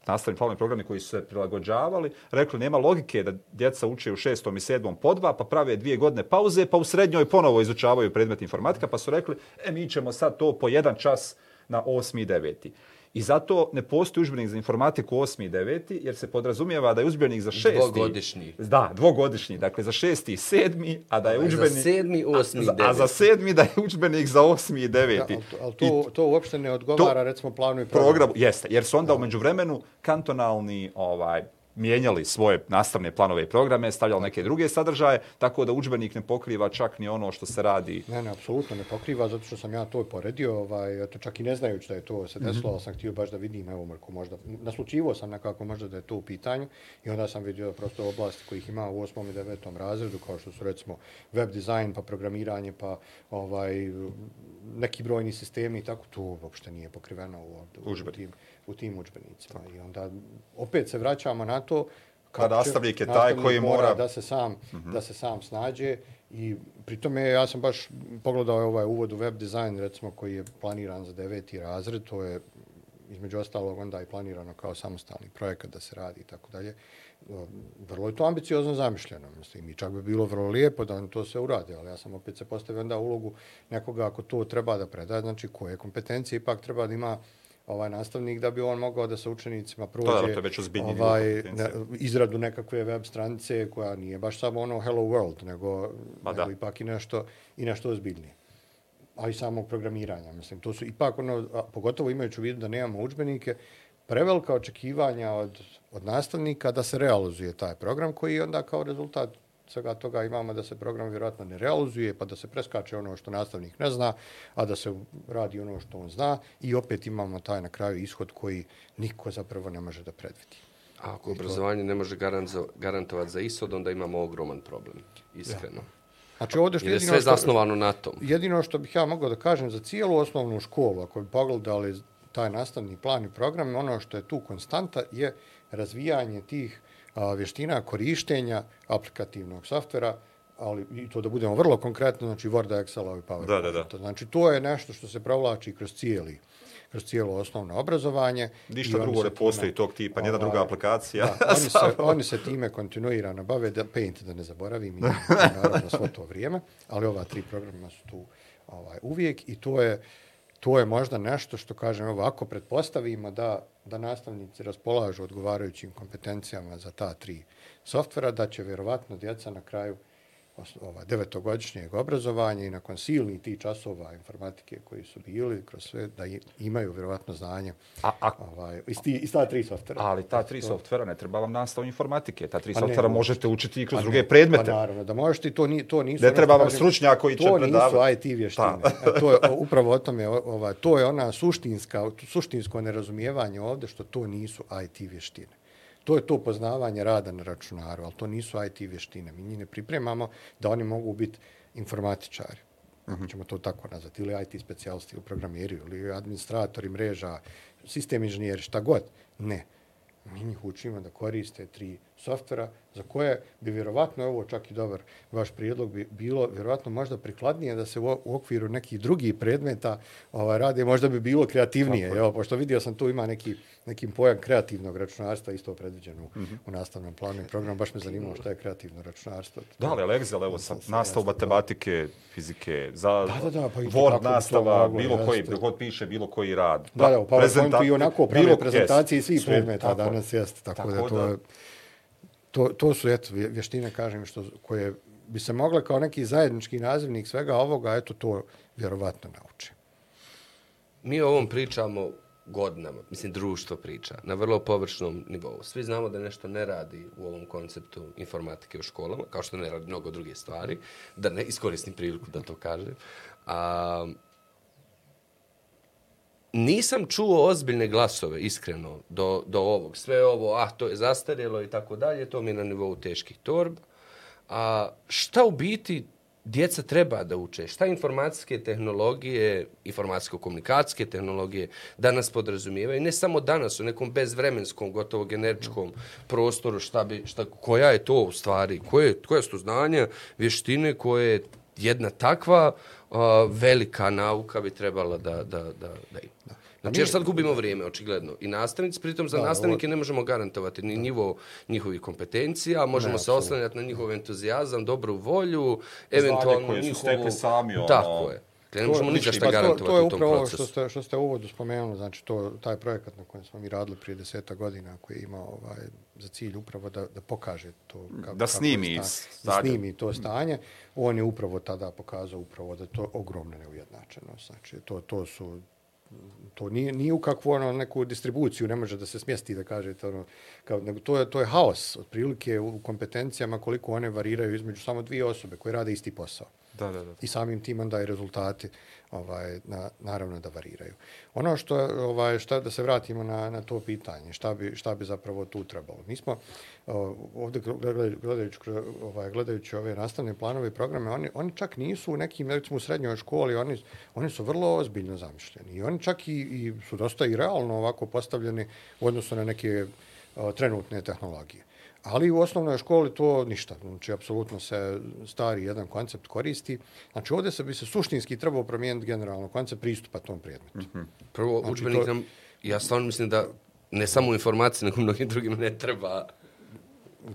nastavni planovi programi koji su se prilagođavali, rekli nema logike da djeca uče u šestom i sedmom po dva, pa prave dvije godine pauze, pa u srednjoj ponovo izučavaju predmet informatika, pa su rekli, e, mi ćemo sad to po jedan čas na osmi i deveti. I zato ne postoji udžbenik za informatiku osmi i deveti, jer se podrazumijeva da je udžbenik za šesti... Dvogodišnji. Da, dvogodišnji, dakle za šesti i sedmi, a da je A za udžbenik... sedmi, osmi i a, za- a za deveti. sedmi da je udžbenik za osmi i Da, deveti. ali to, ali to, to uopšte ne odgovara, recimo, planu i programu. programu, jeste, jer su onda umeđu vremenu kantonalni ovaj, mijenjali svoje nastavne planove i programe, stavljali neke druge sadržaje, tako da udžbenik ne pokriva čak ni ono što se radi. Ne, ne, apsolutno ne pokriva, zato što sam ja to poredio, ovaj, eto, čak i ne znajući da je to se desilo, ali sam htio baš da vidim, evo, Marko, možda, naslučivo sam nekako možda da je to u pitanju i onda sam vidio prosto oblasti kojih ima u osmom i devetom razredu, kao što su recimo web dizajn, pa programiranje, pa ovaj, neki brojni sistemi i tako, to uopšte nije pokriveno u, u, u, tim, u tim udžbenicima. I onda opet se vraćamo na to Da će- nastavnik je taj koji mora- da se sam da se sam snađe. I pri tome ja sam baš pogledao ovaj uvod u web dizajn recimo koji je planiran za deveti razred. To je između ostalog onda i planirano kao samostalni projekat da se radi i tako dalje. Vrlo je to ambiciozno zamišljeno mislim i čak bi bilo vrlo lijepo da on to se uradi ali ja sam opet se postavio onda ulogu nekoga ako to treba da predaje znači koje kompetencije ipak treba da ima ovaj nastavnik da bi on mogao da sa učenicima prođe da, to već ovaj, ne, izradu nekakve web stranice koja nije baš samo ono hello world, nego, nego da. ipak i nešto, i nešto ozbiljnije. A i samog programiranja. Mislim, to su ipak ono, a, pogotovo imajući u vidu da nemamo učbenike, prevelika očekivanja od, od nastavnika da se realizuje taj program koji onda kao rezultat svega toga imamo da se program vjerojatno ne realizuje, pa da se preskače ono što nastavnik ne zna, a da se radi ono što on zna i opet imamo taj na kraju ishod koji niko zapravo ne može da predvidi. A ako obrazovanje ne može garantovati za ishod, onda imamo ogroman problem, iskreno. Znači ovdje što je sve što- zasnovano na tom. jedino što bih ja mogao da kažem za cijelu osnovnu školu, ako bi pogledali taj nastavni plan i program, ono što je tu konstanta je razvijanje tih a, vještina korištenja aplikativnog softvera, ali i to da budemo vrlo konkretno, znači Worda, Excela i PowerPointa. Da, da, da. Znači to je nešto što se provlači kroz cijeli kroz cijelo osnovno obrazovanje. Ništa drugo ne postoji tog tipa, nijedna ovaj, druga aplikacija. Da, [laughs] oni, se, oni se time kontinuirano bave, da Paint da ne zaboravim, i [laughs] naravno svo to vrijeme, ali ova tri programa su tu ovaj, uvijek i to je, to je možda nešto što kažem, ovako, pretpostavimo da, da nastavnici raspolažu odgovarajućim kompetencijama za ta tri softvera, da će vjerovatno djeca na kraju uh, ovaj, devetogodišnjeg obrazovanja i nakon silnih tih časova informatike koji su bili kroz sve, da imaju vjerovatno znanje A, a, ovaj, iz, ti, iz ta tri softvera. ali ta tri softvera ne treba vam nastava informatike. Ta tri Pa ne, softvera možete. možete učiti i kroz Pa druge ne, predmete. Pa naravno, da možeš ti, to, ni, to nisu... Ne treba vam kažem, stručnjak koji će To predavati. nisu IT vještine. E, to je upravo o tome, o- ovaj, to je ona suštinska, suštinsko nerazumijevanje ovdje što to nisu IT vještine. To je to poznavanje rada na računaru, ali to nisu IT vještine. Mi njih ne pripremamo da oni mogu biti informatičari. Uh ćemo to tako nazvati, ili IT specijalisti, ili programeri, ili administratori mreža, sistem inženjeri, šta god. Ne. Mi njih učimo da koriste tri softvera za koje bi vjerovatno, ovo čak i dobar vaš prijedlog, bi bilo vjerovatno možda prikladnije da se u, u okviru nekih drugih predmeta ovaj, rade, možda bi bilo kreativnije. Evo, pošto vidio sam tu ima neki, neki pojam kreativnog računarstva isto predviđeno u, u nastavnom planu i programu. Baš me zanimalo šta je kreativno računarstvo. Da, ali Excel, evo, sa Sam jasno, matematike, fizike, za Da, da, da, pa Word nastava, moglo, bilo koji, jeste. god piše, bilo koji rad. Da, da, u prezenta- PowerPointu i onako prave prezentacije svih predmeta danas jeste. Tako, Tako da, to, da- je, to, to su eto, vještine, kažem, što, koje bi se mogle kao neki zajednički nazivnik svega ovoga, eto to vjerovatno nauče. Mi o ovom pričamo godinama, mislim društvo priča, na vrlo površnom nivou. Svi znamo da nešto ne radi u ovom konceptu informatike u školama, kao što ne radi mnogo druge stvari, da ne iskoristim priliku da to kažem. A, nisam čuo ozbiljne glasove, iskreno, do, do ovog. Sve ovo, ah, to je zastarjelo i tako dalje, to mi je na nivou teških torb. A šta u biti djeca treba da uče? Šta informacijske tehnologije, informacijsko-komunikacijske tehnologije danas podrazumijevaju? Ne samo danas, u nekom bezvremenskom, gotovo generičkom prostoru, šta bi, šta, koja je to u stvari? Koje, koje su to znanja, vještine koje jedna takva uh, velika nauka bi trebala da, da, da, da ima? Znači, jer sad gubimo vrijeme, očigledno. I nastavnici, pritom za Da, nastavnike ne možemo garantovati ni nivo njihovih kompetencija, možemo Ne, se oslanjati na njihov entuzijazam, dobru volju, eventualno koje su njihovu... stekli sami, ono, Tako je. Dakle, ne možemo To- ništa pa to- garantovati To je u tom upravo ovo što ste, što ste u uvodu spomenuli, znači to, taj projekat na kojem smo mi radili prije deseta godina, koji je imao ovaj, za cilj upravo da, da pokaže to. Kako, Da snimi kako je iz sta- da snimi to stanje. On je upravo tada pokazao upravo da je to ogromna neujednačenost. Znači, to, to su to nije, nije u kakvu ono, neku distribuciju, ne može da se smjesti da kažete, ono, kao, nego to je, to je haos, otprilike u kompetencijama koliko one variraju između samo dvije osobe koje rade isti posao Da, da, da. i samim tim onda i rezultati ovaj na, naravno da variraju. Ono što ovaj šta da se vratimo na, na to pitanje, šta bi šta bi zapravo tu trebalo. Mi smo ovdje gledajući, gledajući ovaj gledajući ove nastavne planove i programe, oni oni čak nisu u nekim recimo u srednjoj školi, oni oni su vrlo ozbiljno zamišljeni i oni čak i, i su dosta i realno ovako postavljeni u odnosu na neke o, trenutne tehnologije. Ali u osnovnoj školi to ništa. Znači, apsolutno se stari jedan koncept koristi. Znači, ovdje se bi se suštinski trebao promijeniti generalno koncept pristupa tom predmetu. Mm -hmm. Prvo, Znači, učbenik to- nam, ja stvarno mislim da ne samo u informaciji, nego mnogim drugim ne treba.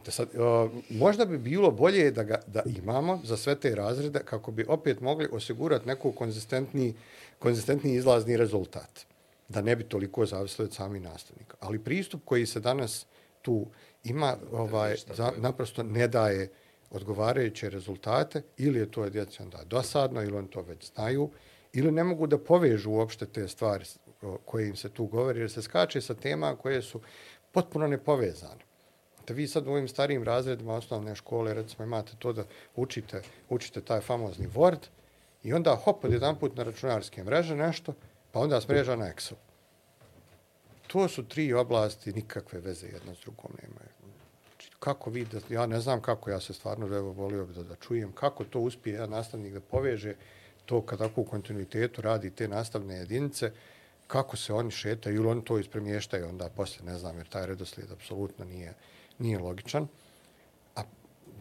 Da sad, uh, možda bi bilo bolje da ga da imamo za sve te razrede kako bi opet mogli osigurati neku konzistentni, konzistentni izlazni rezultat. Da ne bi toliko zavisili od samih nastavnika. Ali pristup koji se danas tu ima, ovaj, za, naprosto ne daje odgovarajuće rezultate ili je to djeci onda dosadno ili oni to već znaju ili ne mogu da povežu uopšte te stvari koje im se tu govori jer se skače sa tema koje su potpuno nepovezane. Da vi sad u ovim starijim razredima osnovne škole, recimo, imate to da učite, učite taj famozni Word i onda hop, od jedan put na računarske mreže nešto, pa onda s mreža na Excel. To su tri oblasti, nikakve veze jedna s drugom nemaju. Kako vi, da, ja ne znam kako, ja se stvarno evo, volio bi da, da čujem, kako to uspije jedan nastavnik da poveže to kad tako u kontinuitetu radi te nastavne jedinice, kako se oni šetaju ili oni to ispremještaju onda posle, ne znam, jer taj redoslijed apsolutno nije, nije logičan, a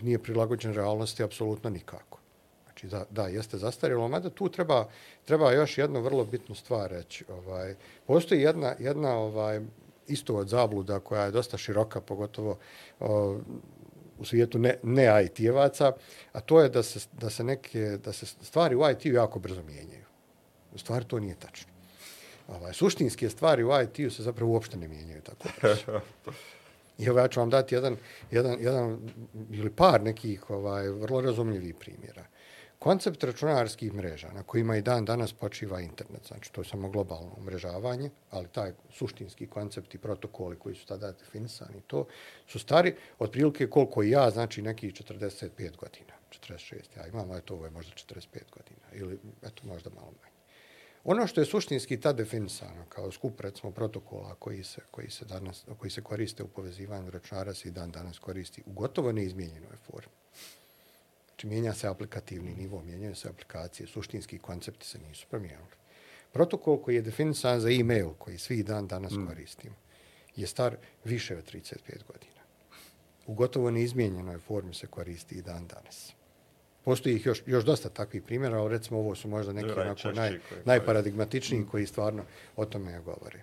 nije prilagođen realnosti apsolutno nikako. Znači da, da jeste zastarjelo, mada tu treba, treba još jednu vrlo bitnu stvar reći. Ovaj, postoji jedna, jedna ovaj, isto od zabluda koja je dosta široka, pogotovo o, u svijetu ne, ne IT-evaca, a to je da se, da se neke da se stvari u IT-u jako brzo mijenjaju. U stvari to nije tačno. Ovaj, suštinske stvari u IT-u se zapravo uopšte ne mijenjaju tako brzo. [laughs] I evo ja ću vam dati jedan, jedan, jedan ili par nekih ovaj, vrlo razumljivih primjera. Koncept računarskih mreža na kojima i dan danas počiva internet, znači to je samo globalno umrežavanje, ali taj suštinski koncept i protokoli koji su tada definisani, to su stari otprilike koliko i ja, znači neki 45 godina, 46, ja imam, eto ovo je možda 45 godina, ili eto možda malo manje. Ono što je suštinski ta definisano kao skup recimo protokola koji se, koji se, danas, koji se koriste u povezivanju računara se i dan danas koristi u gotovo neizmijenjenoj formi. Znači, mijenja se aplikativni nivo, mijenjaju se aplikacije, suštinski koncepti se nisu promijenili. Protokol koji je definisan za e-mail, koji svi dan danas mm. koristimo, je star više od 35 godina. U gotovo neizmijenjenoj formi se koristi i dan danas. Postoji ih još, još dosta takvih primjera, ali recimo ovo su možda neki onako naj, najparadigmatičniji mm. koji stvarno o tome govore.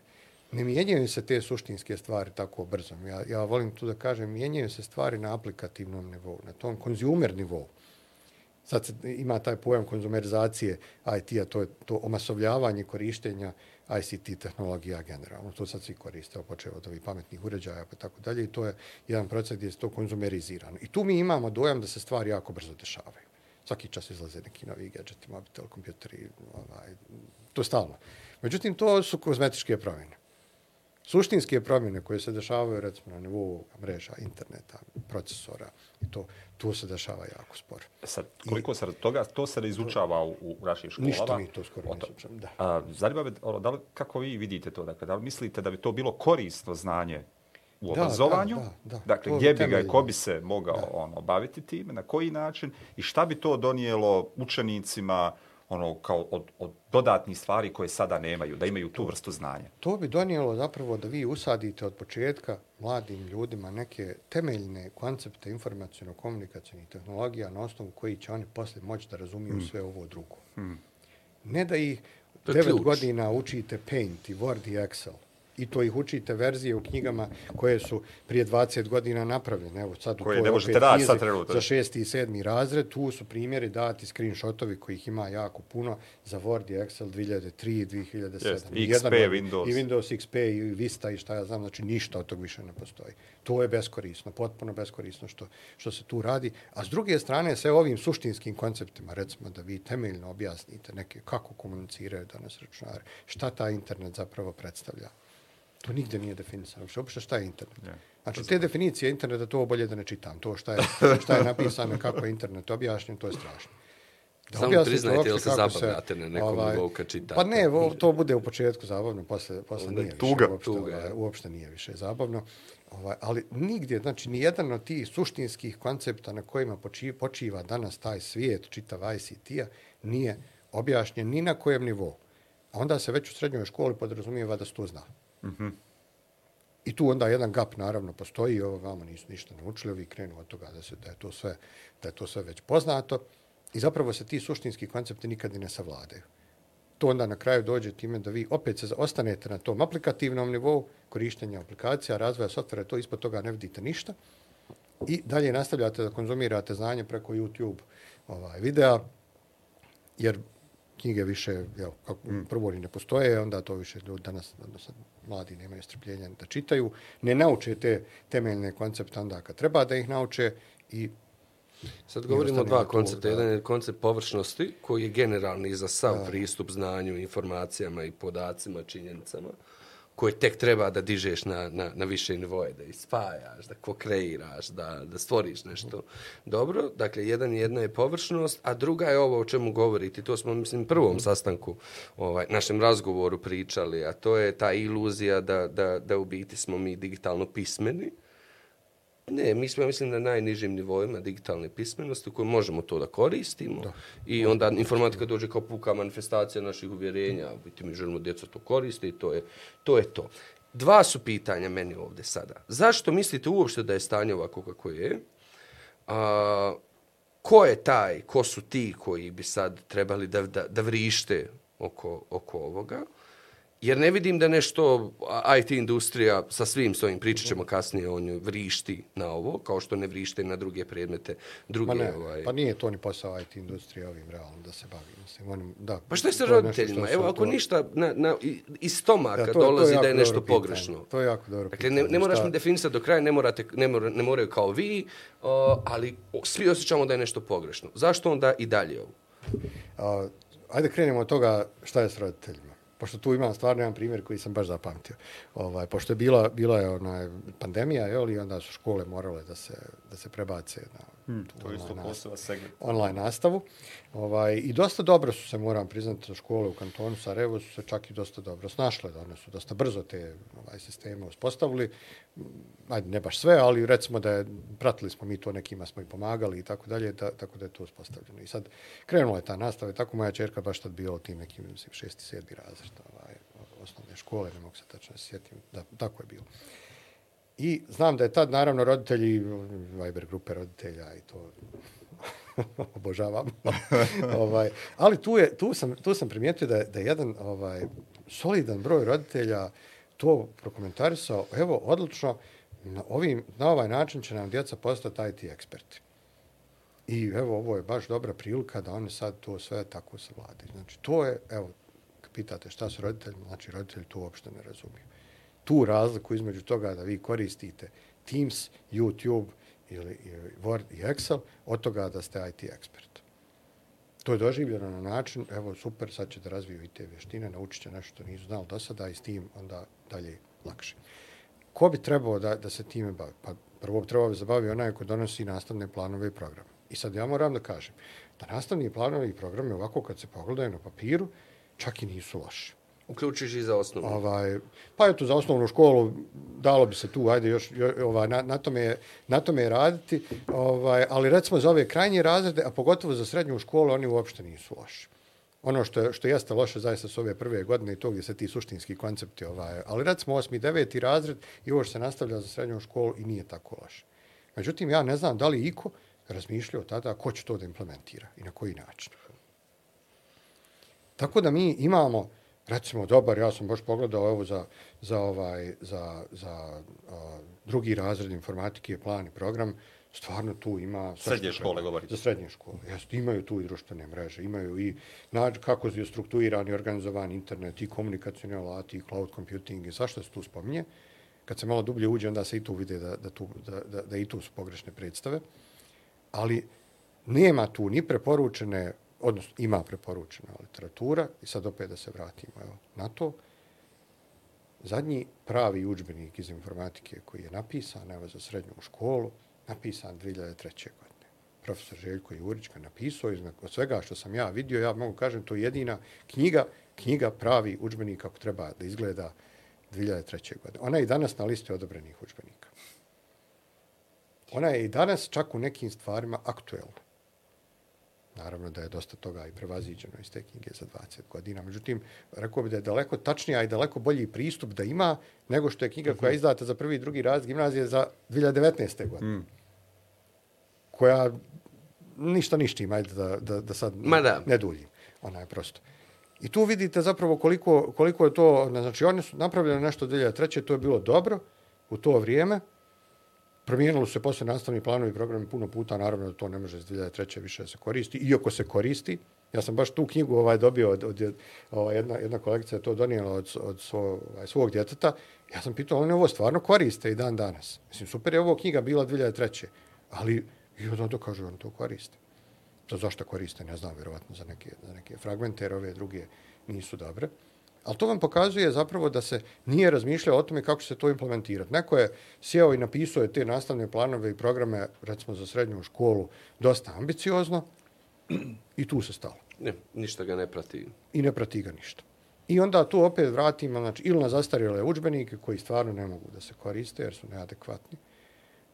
Ne mijenjaju se te suštinske stvari tako brzo. Ja, ja volim tu da kažem, mijenjaju se stvari na aplikativnom nivou, na tom konzumer nivou sad ima taj pojam konzumerizacije IT-a, to je to omasovljavanje korištenja ICT tehnologija generalno. To sad svi koriste, počeo od ovih pametnih uređaja pa tako dalje i to je jedan proces gdje je to konzumerizirano. I tu mi imamo dojam da se stvari jako brzo dešavaju. Svaki čas izlaze neki novi gadgeti, mobitel, kompjuteri, ovaj, to je stalno. Međutim, to su kozmetičke promjene suštinske promjene koje se dešavaju recimo na nivou mreža, interneta, procesora i to, to se dešava jako sporo. E sad, koliko I, se toga, to se ne izučava u, u našim školama? Ništa mi to skoro ne izučam, da. A, zanima me, ono, da li, kako vi vidite to? Dakle, da li mislite da bi to bilo korisno znanje u obrazovanju? Da, da, da, dakle, to gdje bi ga i ko bi se mogao da. ono, baviti time, na koji način i šta bi to donijelo učenicima, ono kao od, od dodatnih stvari koje sada nemaju, da imaju tu vrstu znanja. To bi donijelo zapravo da vi usadite od početka mladim ljudima neke temeljne koncepte informacijono-komunikacijnih tehnologija na osnovu koji će oni posle moći da razumiju mm. sve ovo drugo. Mm. Ne da ih devet godina učite Paint i Word i Excel, i to ih učite verzije u knjigama koje su prije 20 godina napravljene. Evo sad koje ne možete da sad trenutno. Za šesti i sedmi razred, tu su primjeri dati screenshotovi kojih ima jako puno za Word i Excel 2003, 2007. Yes, XP, Jedan, Windows. I Windows XP i Vista i šta ja znam, znači ništa od tog više ne postoji. To je beskorisno, potpuno beskorisno što, što se tu radi. A s druge strane, sve ovim suštinskim konceptima, recimo da vi temeljno objasnite neke kako komuniciraju danas računari, šta ta internet zapravo predstavlja. To nigde nije definisano. Što uopšte šta je internet? Yeah. Znači, te definicije interneta, to bolje da ne čitam. To šta je, [laughs] šta je napisano, kako je internet objašnjen, to je strašno. Da Samo priznajte, ili se zabavljate se, na nekom ovaj, nivou kad čitate? Pa ne, to bude u početku zabavno, posle, posle nije tuga, više. Uopšte, tuga, ovaj, uopšte nije više zabavno. Ovaj, ali nigdje, znači, ni jedan od tih suštinskih koncepta na kojima počiva, počiva danas taj svijet, čitav ICT-a, nije objašnjen ni na kojem nivou. A onda se već u srednjoj školi podrazumijeva da se to zna. Mm I tu onda jedan gap naravno postoji, ovo vama nisu ništa naučili, ovi krenu od toga da, se, da, je to sve, da je to sve već poznato i zapravo se ti suštinski koncepti nikad ne savladaju. To onda na kraju dođe time da vi opet se ostanete na tom aplikativnom nivou korištenja aplikacija, razvoja softvera, to ispod toga ne vidite ništa i dalje nastavljate da konzumirate znanje preko YouTube ovaj, videa, jer knjige više, jel, kako mm. prvo ne postoje, onda to više ljudi danas, danas mladi nemaju strpljenja da čitaju, ne nauče te temeljne koncepte onda kad treba da ih nauče i Sad govorimo o dva koncepta. Jedan je koncept površnosti, koji je generalni za sav da. pristup znanju, informacijama i podacima, činjenicama koje tek treba da dižeš na, na, na više nivoje, da ispajaš, da kokreiraš, da, da stvoriš nešto dobro. Dakle, jedan jedna je površnost, a druga je ovo o čemu govoriti. To smo, mislim, prvom sastanku, ovaj, našem razgovoru pričali, a to je ta iluzija da, da, da u biti smo mi digitalno pismeni, Ne, mi smo, ja mislim, na najnižim nivoima digitalne pismenosti u kojoj možemo to da koristimo. Da. I onda informatika dođe kao puka manifestacija naših uvjerenja. Biti mi želimo djeca to koriste i to je, to je to. Dva su pitanja meni ovdje sada. Zašto mislite uopšte da je stanje ovako kako je? A, ko je taj, ko su ti koji bi sad trebali da, da, da vrište oko, oko ovoga? Jer ne vidim da nešto IT industrija sa svim svojim pričat ćemo kasnije o njoj vrišti na ovo, kao što ne vrište na druge predmete. Druge, Ma ne, ovaj... pa nije to ni posao IT industrije ovim realno da se bavi. Mislim, onim, da, Pa što je sa to roditeljima? Evo, ako to- ništa na, na, iz stomaka Da, to- to je dolazi jako da je nešto pitanje. pogrešno. To je jako dobro Dakle, ne, ne moraš Šta- mi definisati do kraja, ne, morate, ne, mora, ne moraju kao vi, uh, ali svi osjećamo da je nešto pogrešno. Zašto onda i dalje ovo? A, ajde krenemo od toga šta je s roditeljima. Pošto tu imam stvarno jedan primjer koji sam baš zapamtio. Ovaj, pošto je bila, bila je ona pandemija, je li, onda su škole morale da se, da se prebace na Hmm, to je isto poseban segment. online nastavu. Ovaj, I dosta dobro su se, moram priznati, škole u kantonu Sarajevo su se čak i dosta dobro snašle. Da one su dosta brzo te ovaj, sisteme uspostavili. Mm, Ajde, ne baš sve, ali recimo da je, pratili smo mi to, nekima smo i pomagali i tako dalje, da, tako da je to uspostavljeno. I sad krenula je ta nastava i tako moja čerka baš tad bila u tim nekim mislim, šesti, sedmi razred ovaj, osnovne škole, ne mogu se tačno sjetim, da, tako je bilo. I znam da je tad, naravno, roditelji, Viber grupe roditelja i to [laughs] obožavam. [laughs] ovaj, ali tu, je, tu, sam, tu sam primijetio da je, da je jedan ovaj, solidan broj roditelja to prokomentarisao, evo, odlično, na, ovim, na ovaj način će nam djeca postati IT eksperti. I evo, ovo je baš dobra prilika da oni sad to sve tako savladaju. Znači, to je, evo, pitate šta su roditelji, znači roditelji to uopšte ne razumiju. Tu razliku između toga da vi koristite Teams, YouTube ili, ili Word i Excel, od toga da ste IT ekspert. To je doživljeno na način, evo super, sad ćete razviju i te vještine, naučit će nešto što nisu znali do sada i s tim onda dalje lakše. Ko bi trebao da, da se time bavi? Pa prvo bi trebao da se bavi onaj ko donosi nastavne planove i programe. I sad ja moram da kažem da nastavni planovi i programe ovako kad se pogledaju na papiru, čak i nisu loši. Uključiš i za osnovnu. Ovaj, pa eto, za osnovnu školu dalo bi se tu, ajde, još, još ovaj, na, na, tome, na tome raditi, ovaj, ali recimo za ove krajnje razrede, a pogotovo za srednju školu, oni uopšte nisu loši. Ono što, je, što jeste loše zaista su ove prve godine i to gdje se ti suštinski koncepti, ovaj, ali recimo osmi, deveti razred i ovo što se nastavlja za srednju školu i nije tako loše. Međutim, ja ne znam da li iko razmišljao tada ko će to da implementira i na koji način. Tako da mi imamo, recimo, dobar, ja sam baš pogledao evo za, za, ovaj, za, za a, drugi razred informatike, plan i program, stvarno tu ima... Srednje škole treba. govorite. Za srednje škole. Jeste, imaju tu i društvene mreže, imaju i nač, kako je strukturirani, organizovan internet, i komunikacijni alati, i cloud computing, i svašta se tu spominje. Kad se malo dublje uđe, onda se i tu vide da, da, tu, da, da, da i tu su pogrešne predstave. Ali nema tu ni preporučene, odnosno ima preporučena literatura, i sad opet da se vratimo evo, na to, zadnji pravi udžbenik iz informatike koji je napisan, evo za srednju školu, napisan 2003. godine. Profesor Željko Jurić ga napisao iz od svega što sam ja vidio, ja mogu kažem, to je jedina knjiga, knjiga pravi udžbenik kako treba da izgleda 2003. godine. Ona je i danas na listi odobrenih udžbenika. Ona je i danas čak u nekim stvarima aktuelna. Naravno da je dosta toga i prevaziđeno iz te knjige za 20 godina. Međutim, rekao bi da je daleko tačnija i daleko bolji pristup da ima nego što je knjiga koja je izdata za prvi i drugi raz gimnazije za 2019. godine. Mm. Koja ništa ništim, ajde da, da, da sad Ma da. ne duljim. Ona je prosto. I tu vidite zapravo koliko, koliko je to, znači oni su napravljeni nešto 2003. To je bilo dobro u to vrijeme. Promijenilo se posle nastavni planovi i programi puno puta, naravno da to ne može iz 2003. više da se koristi, iako se koristi. Ja sam baš tu knjigu ovaj dobio od, od ovaj, jedna, jedna kolegica je to donijela od, od svo, ovaj, svog djeteta. Ja sam pitao, oni ovo stvarno koriste i dan danas. Mislim, super je ovo knjiga bila 2003. Ali i onda to kažu, oni to koriste. Za zašto koriste, ne znam, vjerovatno za neke, za neke fragmente, jer ove druge nisu dobre. Ali to vam pokazuje zapravo da se nije razmišljao o tome kako se to implementirati. Neko je sjeo i napisao je te nastavne planove i programe, recimo za srednju školu, dosta ambiciozno i tu se stalo. Ne, ništa ga ne prati. I ne prati ga ništa. I onda tu opet vratimo, znači, ili na zastarjele učbenike koji stvarno ne mogu da se koriste jer su neadekvatni.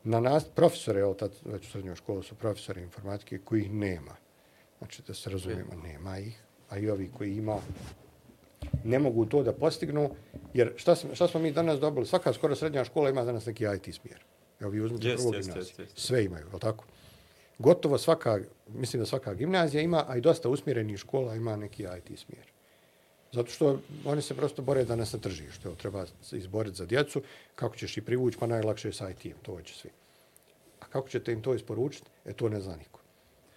Na nas, profesore, evo tad već u srednjoj školu su profesori informatike koji ih nema. Znači, da se razumijemo, nema ih. A i ovi koji ima, ne mogu to da postignu, jer šta, šta smo mi danas dobili? Svaka skoro srednja škola ima danas neki IT smjer. Evo vi uzmite Jest, prvog jest, gimnazije. jest, jest. Sve imaju, je tako? Gotovo svaka, mislim da svaka gimnazija ima, a i dosta usmjerenih škola ima neki IT smjer. Zato što oni se prosto bore danas na tržištu. Evo, treba se izboriti za djecu. Kako ćeš ih privući? Pa najlakše je sa IT-em. To hoće svi. A kako ćete im to isporučiti? E, to ne zna niko.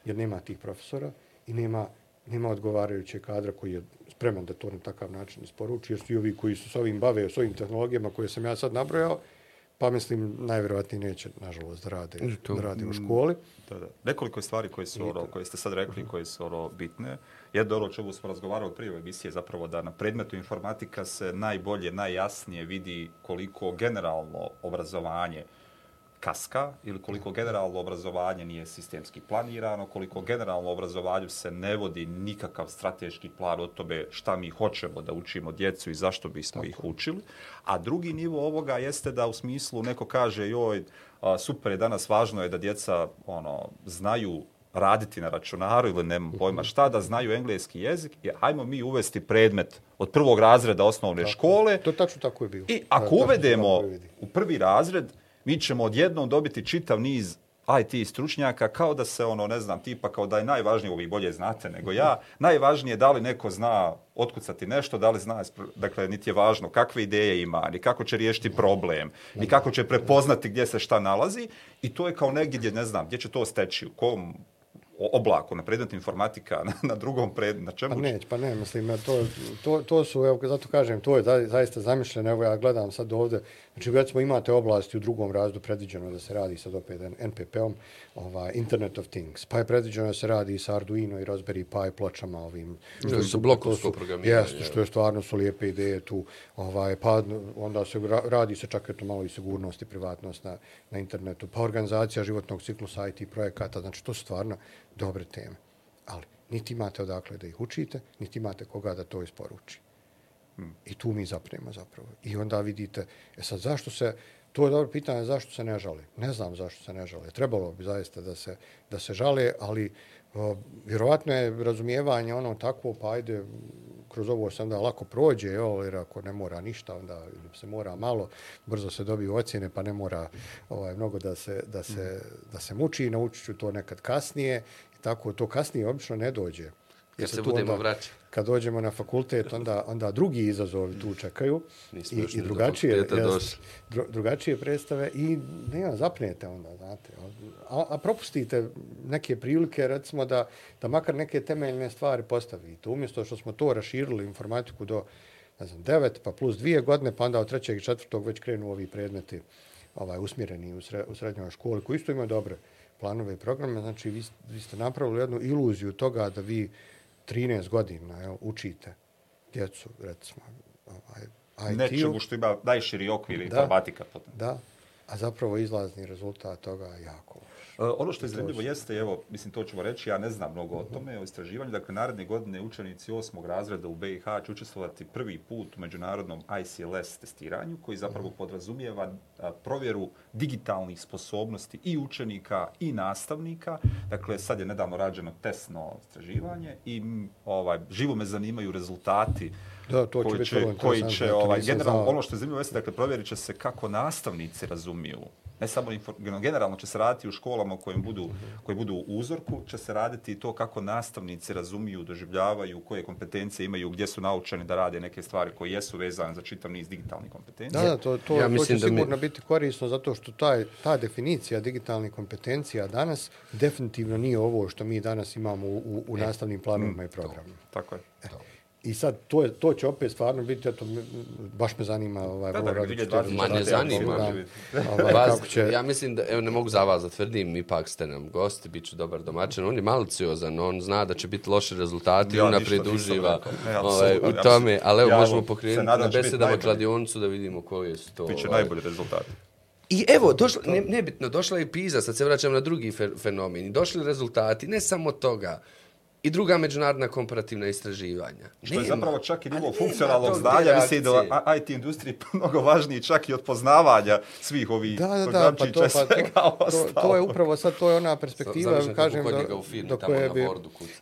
Jer nema tih profesora i nema, nema odgovarajuće kadra koji je spreman da to na takav način isporuči. Jer svi ovi koji su s ovim bave, s ovim tehnologijama koje sam ja sad nabrojao, pa mislim najvjerojatnije neće, nažalost, da rade, da rade u školi. Da, da. Nekoliko stvari koje su, ono, koje ste sad rekli, uh -huh. koje su ono, bitne. Jedno ono čemu smo razgovarali prije emisije zapravo da na predmetu informatika se najbolje, najjasnije vidi koliko generalno obrazovanje kaska ili koliko generalno obrazovanje nije sistemski planirano, koliko generalno obrazovanju se ne vodi nikakav strateški plan o tobe šta mi hoćemo da učimo djecu i zašto bismo Tako. ih učili. A drugi nivo ovoga jeste da u smislu neko kaže joj, super je danas, važno je da djeca ono, znaju raditi na računaru ili nema pojma mhm. šta, da znaju engleski jezik i ajmo mi uvesti predmet od prvog razreda osnovne tako. škole. To tačno tako je bilo. I ako da, uvedemo u prvi razred, mi ćemo odjednom dobiti čitav niz IT stručnjaka kao da se ono, ne znam, tipa kao da je najvažnije, vi bolje znate nego ja, najvažnije da li neko zna otkucati nešto, da li zna, dakle, niti je važno kakve ideje ima, ni kako će riješiti problem, ni kako će prepoznati gdje se šta nalazi i to je kao negdje gdje, ne znam, gdje će to steći, u kom oblaku, na predmet informatika, [laughs] na, na drugom predmetu, na čemu? Pa neć, pa ne, mislim, to, to, to su, evo, zato kažem, to je zaista zamišljeno, evo ja gledam sad ovdje, Znači, recimo, imate oblasti u drugom razdu predviđeno da se radi sad opet NPP-om, ovaj, Internet of Things, pa je predviđeno da se radi sa Arduino i Raspberry Pi pločama ovim. Što su blokovsko programiranje. Jeste, što je stvarno su lijepe ideje tu. Ovaj, pa onda se radi se čak eto malo i sigurnost i privatnost na, na internetu. Pa organizacija životnog ciklusa IT projekata, znači to su stvarno dobre teme. Ali niti imate odakle da ih učite, niti imate koga da to isporuči. I tu mi zapremo zapravo. I onda vidite, e sad zašto se, to je dobro pitanje, zašto se ne žale? Ne znam zašto se ne žale. Trebalo bi zaista da se, da se žale, ali uh, vjerovatno je razumijevanje ono takvo, pa ajde, kroz ovo se onda lako prođe, jo, jer ako ne mora ništa, onda se mora malo, brzo se dobiju ocjene, pa ne mora ovaj, mnogo da se, da se, da se muči, naučit ću to nekad kasnije, i tako to kasnije obično ne dođe. Kad se budemo vraćati. Kad dođemo na fakultet, onda, onda drugi izazovi tu čekaju. I, i drugačije, jes, dru, drugačije predstave i ne, zapnete onda, znate. A, a propustite neke prilike, recimo, da, da makar neke temeljne stvari postavite. Umjesto što smo to raširili informatiku do ne znam, devet, pa plus dvije godine, pa onda od trećeg i četvrtog već krenu ovi predmeti ovaj, usmjereni u, sre, u srednjoj školi, koji isto imaju dobre planove i programe. Znači, vi, vi ste napravili jednu iluziju toga da vi 13 godina jel, učite djecu, recimo, ovaj, IT-u. Nečemu što ima najširi okvir da, informatika. Da, a zapravo izlazni rezultat toga jako E, ono što je zanimljivo jeste, evo, mislim, to ćemo reći, ja ne znam mnogo o tome, o istraživanju. Dakle, naredne godine učenici osmog razreda u BiH će učestvovati prvi put u međunarodnom ICLS testiranju, koji zapravo podrazumijeva provjeru digitalnih sposobnosti i učenika i nastavnika. Dakle, sad je nedavno rađeno testno istraživanje i ovaj, živo me zanimaju rezultati Da, to će koji će, koji će ovaj, generalno, ono što je zanimljivo jeste, dakle, provjerit će se kako nastavnici razumiju ne samo generalno će se raditi u školama koje budu, koje budu u uzorku, će se raditi to kako nastavnici razumiju, doživljavaju, koje kompetencije imaju, gdje su naučeni da rade neke stvari koje jesu vezane za čitav niz digitalnih kompetencija. Da, da to, to, ja to će da sigurno mi... biti korisno zato što taj, ta definicija digitalnih kompetencija danas definitivno nije ovo što mi danas imamo u, u, u e, nastavnim planovima mm, i programima. Tako je. E. I sad, to, je, to će opet stvarno biti, eto, baš me zanima ovaj, da, da, da, Ma ne zanima. [laughs] Ovaj, kako će... Ja mislim da, evo, ne mogu za vas da tvrdim, ipak ste nam gosti, bit ću dobar domaćin. On je maliciozan, on zna da će biti loši rezultati, ja, unaprijed uživa ovaj, u tome. Ali evo, ja, možemo pokrenuti na besedama kladionicu da vidimo koji su to. Biće ovaj. najbolji rezultati. I evo, došla, ne, nebitno, došla je PISA, sad se vraćam na drugi fenomen. Došli rezultati, ne samo toga i druga međunarodna komparativna istraživanja. Što je zapravo čak i nivo funkcionalnog znanja, misli da IT industriji [laughs] mnogo važniji čak i od poznavanja svih ovih da, da, da, pa to, pa, to, to, to, je upravo sad, to je ona perspektiva, Završen kažem, do, do, koje bi,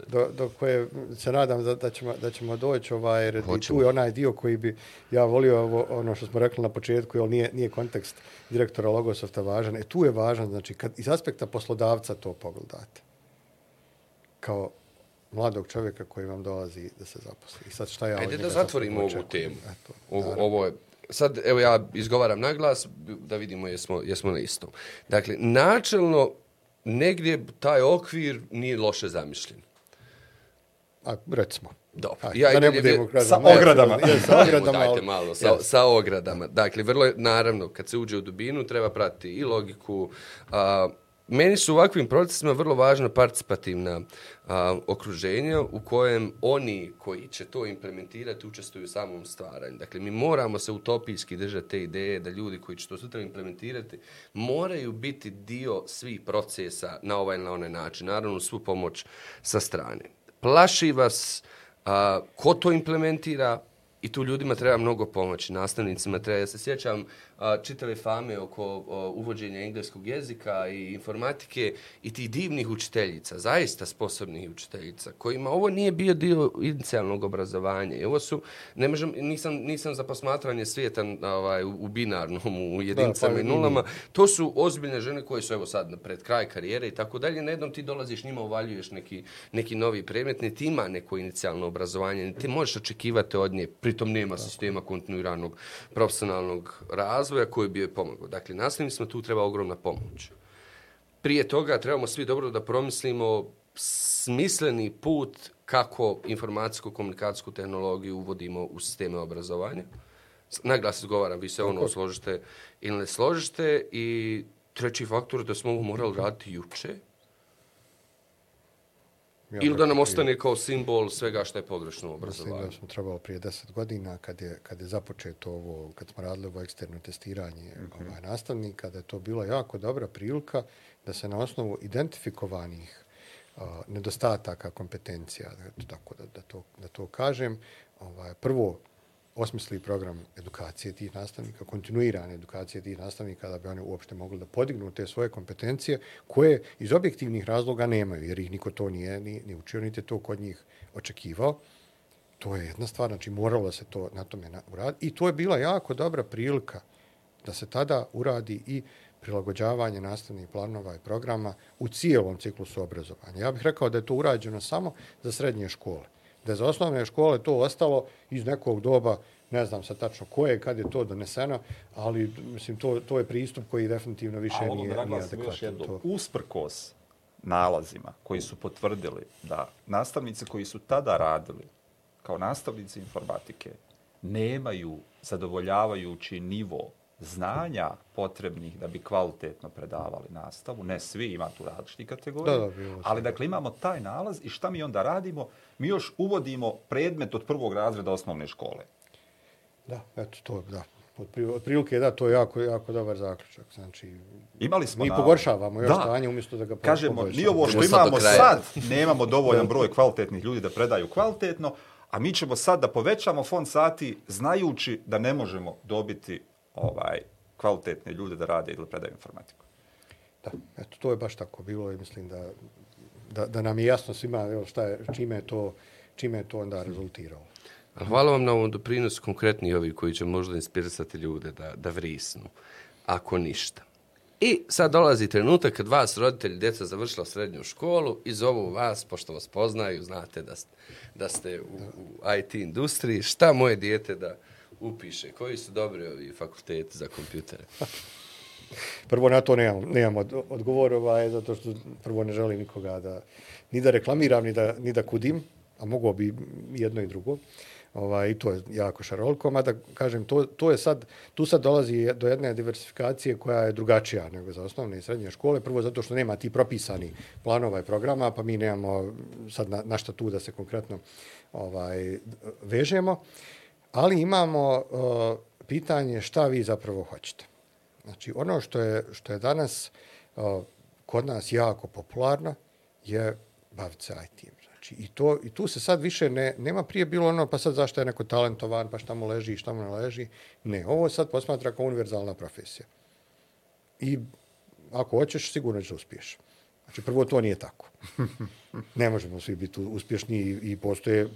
do, do koje se nadam da, da, ćemo, da ćemo doći, ovaj, jer tu je onaj dio koji bi ja volio, ovo, ono što smo rekli na početku, jer nije, nije kontekst direktora Logosofta važan, e tu je važan, znači, kad iz aspekta poslodavca to pogledate, kao mladog čovjeka koji vam dolazi da se zaposli. I sad šta ja Ajde da zatvorimo ovu temu. Eto, Ovo, ovo je, sad, evo ja izgovaram na glas da vidimo jesmo, jesmo na istom. Dakle, načelno, negdje taj okvir nije loše zamišljen. A, recimo. Dobro. Ajde, Ja da ne budemo kažem, sa ogradama. Je, sa ogradama, Dajte malo, sa, sa ogradama. Dakle, vrlo je, naravno, kad se uđe u dubinu, treba pratiti i logiku. A, meni su u ovakvim procesima vrlo važna participativna a, okruženja u kojem oni koji će to implementirati učestvuju u samom stvaranju. Dakle, mi moramo se utopijski držati te ideje da ljudi koji će to sutra implementirati moraju biti dio svih procesa na ovaj ili na onaj način. Naravno, svu pomoć sa strane. Plaši vas a, ko to implementira, I tu ljudima treba mnogo pomoći, nastavnicima treba. Ja se sjećam čitave fame oko uvođenja engleskog jezika i informatike i tih divnih učiteljica, zaista sposobnih učiteljica, kojima ovo nije bio dio inicijalnog obrazovanja. I ovo su, ne možem, nisam, nisam za posmatranje svijeta ovaj, u, binarnom, u jedinicama pa i nulama. To su ozbiljne žene koje su evo sad pred kraj karijere i tako dalje. Na jednom ti dolaziš njima, uvaljuješ neki, neki novi predmet, niti ima neko inicijalno obrazovanje, niti možeš očekivati od nje, pritom nema sistema kontinuiranog profesionalnog razvoja koji bi joj pomogao. Dakle, nastavnicima tu treba ogromna pomoć. Prije toga trebamo svi dobro da promislimo smisleni put kako informacijsko-komunikacijsku tehnologiju uvodimo u sisteme obrazovanja. Naglas izgovaram, vi se ono složite ili ne složite. I treći faktor da smo ovo morali raditi juče. Ja Ili da nam ostane kao simbol svega što je pogrešno u Mislim obrazovanju. da smo trebalo prije deset godina, kad je, kad je započeto ovo, kad smo radili ovo eksterno testiranje Mhm. ovaj, nastavnika, da je to bila jako dobra prilika da se na osnovu identifikovanih a, nedostataka kompetencija, da, tako da, da, to, da to kažem, ovaj, prvo osmisli program edukacije tih nastavnika, kontinuirane edukacije tih nastavnika da bi oni uopšte mogli da podignu te svoje kompetencije koje iz objektivnih razloga nemaju, jer ih niko to nije ni, ni učio, niti to kod njih očekivao. To je jedna stvar, znači moralo se to na tome uraditi. I to je bila jako dobra prilika da se tada uradi i prilagođavanje nastavnih planova i programa u cijelom ciklusu obrazovanja. Ja bih rekao da je to urađeno samo za srednje škole. Da je za osnovne škole to ostalo iz nekog doba, ne znam sad tačno koje, kad je to doneseno, ali mislim to, to je pristup koji definitivno više A nije, da nije adekvatan. To. usprkos nalazima koji su potvrdili da nastavnici koji su tada radili kao nastavnici informatike nemaju zadovoljavajući nivo znanja potrebnih da bi kvalitetno predavali nastavu. Ne svi, ima tu različitih kategorija. Da, da, bilo ali sve. dakle imamo taj nalaz i šta mi onda radimo? Mi još uvodimo predmet od prvog razreda osnovne škole. Da, eto to, da. Otpri- Otprilike, da, to je jako, jako dobar zaključak. Znači, Imali smo mi na- pogoršavamo još Da. stanje umjesto da ga Kažemo, poboljšamo. ni ovo što imamo sad, nemamo dovoljan broj kvalitetnih ljudi da predaju kvalitetno, a mi ćemo sad da povećamo fond sati znajući da ne možemo dobiti ovaj kvalitetne ljude da rade ili predaju informatiku. Da, eto, to je baš tako bilo i mislim da, da, da nam je jasno svima evo, šta je, čime je to, čime je to onda rezultiralo. Hvala vam na ovom doprinosu konkretni ovi koji će možda inspirisati ljude da, da vrisnu, ako ništa. I sad dolazi trenutak kad vas roditelji djeca završila srednju školu i zovu vas, pošto vas poznaju, znate da, ste- da ste u, u IT industriji, šta moje dijete da upiše, koji su dobri ovi fakulteti za kompjutere. [laughs] Prvo na to nemam, nemam od, odgovor, ovaj, zato što prvo ne želim nikoga da, ni da reklamiram, ni da, ni da kudim, a mogu bi jedno i drugo. Ovaj, I to je jako šaroliko, mada kažem, to, to je sad, tu sad dolazi do jedne diversifikacije koja je drugačija nego za osnovne i srednje škole. Prvo zato što nema ti propisani planova i programa, pa mi nemamo sad na, na šta tu da se konkretno ovaj, vežemo. Ali imamo uh, pitanje šta vi zapravo hoćete. Znači, ono što je, što je danas uh, kod nas jako popularno je baviti se IT-em. Znači, i, to, I tu se sad više ne, nema prije bilo ono, pa sad zašto je neko talentovan, pa šta mu leži, šta mu ne leži. Ne, ovo sad posmatra kao univerzalna profesija. I ako hoćeš, sigurno ćeš uspiješ. Znači, prvo to nije tako. [laughs] ne možemo svi biti uspješni i, i postoje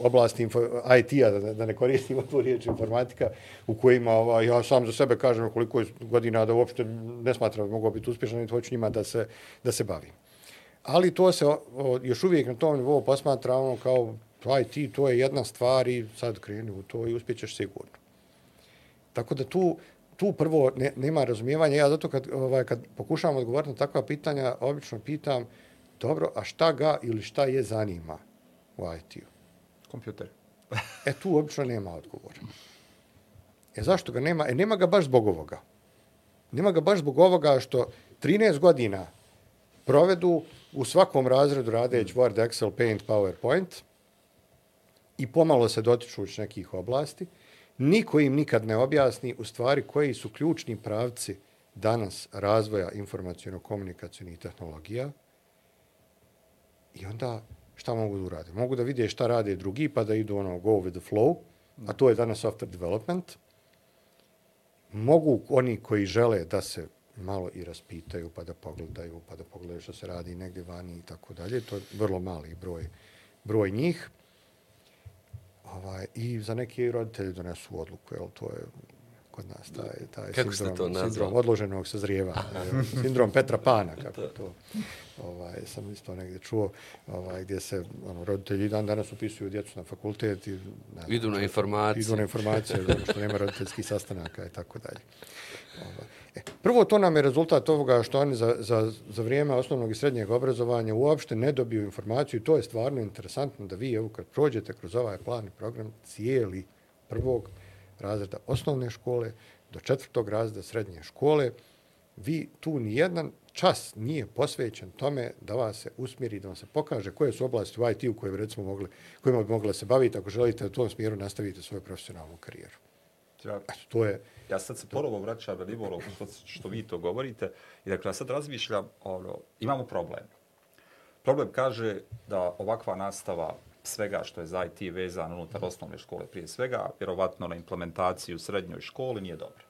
oblasti IT-a, da, da ne koristimo tu riječ informatika, u kojima ova, ja sam za sebe kažem koliko je godina da uopšte ne smatram da mogu biti uspješan i hoću njima da se, da se bavim. ali to se o, o, još uvijek na tom nivou posmatra ono kao IT, to je jedna stvar i sad kreni u to i uspjećeš sigurno. Tako da tu, tu prvo ne, nema razumijevanja. Ja zato kad, ovaj, kad pokušavam odgovoriti na takva pitanja, obično pitam, dobro, a šta ga ili šta je zanima u IT-u? Kompjuter. e, tu obično nema odgovora. E, zašto ga nema? E, nema ga baš zbog ovoga. Nema ga baš zbog ovoga što 13 godina provedu u svakom razredu radeći Word, Excel, Paint, PowerPoint i pomalo se dotiču uč nekih oblasti, niko im nikad ne objasni u stvari koji su ključni pravci danas razvoja informacijono-komunikacijonih tehnologija i onda šta mogu da urade? Mogu da vide šta rade drugi pa da idu ono go with the flow, a to je danas software development. Mogu oni koji žele da se malo i raspitaju, pa da pogledaju, pa da pogledaju što se radi negdje vani i tako dalje. To je vrlo mali broj, broj njih. Ovaj, I za neke roditelji donesu odluku, jel, to je kod nas taj, taj kako sindrom, to sindrom odloženog sazrijeva, [laughs] sindrom Petra Pana, [laughs] kako to ovaj, sam isto negdje čuo, ovaj, gdje se ono, roditelji dan danas upisuju djecu na fakultet i ne, idu na informacije. Idu na informacije, zato što nema [laughs] roditeljskih sastanaka i tako dalje. Ovaj. Prvo, to nam je rezultat ovoga što oni za, za, za vrijeme osnovnog i srednjeg obrazovanja uopšte ne dobiju informaciju to je stvarno interesantno da vi, evo, kad prođete kroz ovaj plan program, cijeli prvog razreda osnovne škole do četvrtog razreda srednje škole, vi tu ni jedan čas nije posvećen tome da vas se usmjeri, da vam se pokaže koje su oblasti u IT-u koje bi recimo mogli, kojima bi mogla se baviti ako želite u tom smjeru nastaviti svoju profesionalnu karijeru. Ja, Eto, to je... ja sad se ponovo vraćam na nivo što, što vi to govorite i dakle ja sad razmišljam, ono, imamo problem. Problem kaže da ovakva nastava svega što je za IT vezano unutar osnovne škole prije svega, vjerovatno na implementaciju u srednjoj školi nije dobra.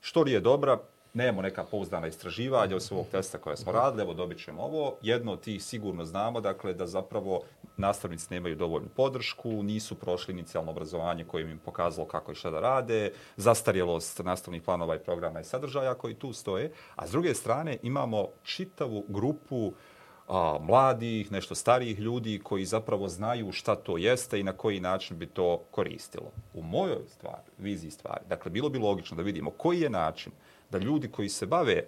Što nije dobra, nemamo neka pouzdana istraživanja od svog testa koje smo radili, evo dobit ćemo ovo. Jedno od tih sigurno znamo, dakle, da zapravo nastavnici nemaju dovoljnu podršku, nisu prošli inicijalno obrazovanje koje im pokazalo kako i šta da rade, zastarjelost nastavnih planova i programa i sadržaja koji tu stoje, a s druge strane imamo čitavu grupu a, mladih, nešto starijih ljudi koji zapravo znaju šta to jeste i na koji način bi to koristilo. U mojoj stvari, viziji stvari, dakle, bilo bi logično da vidimo koji je način da ljudi koji se bave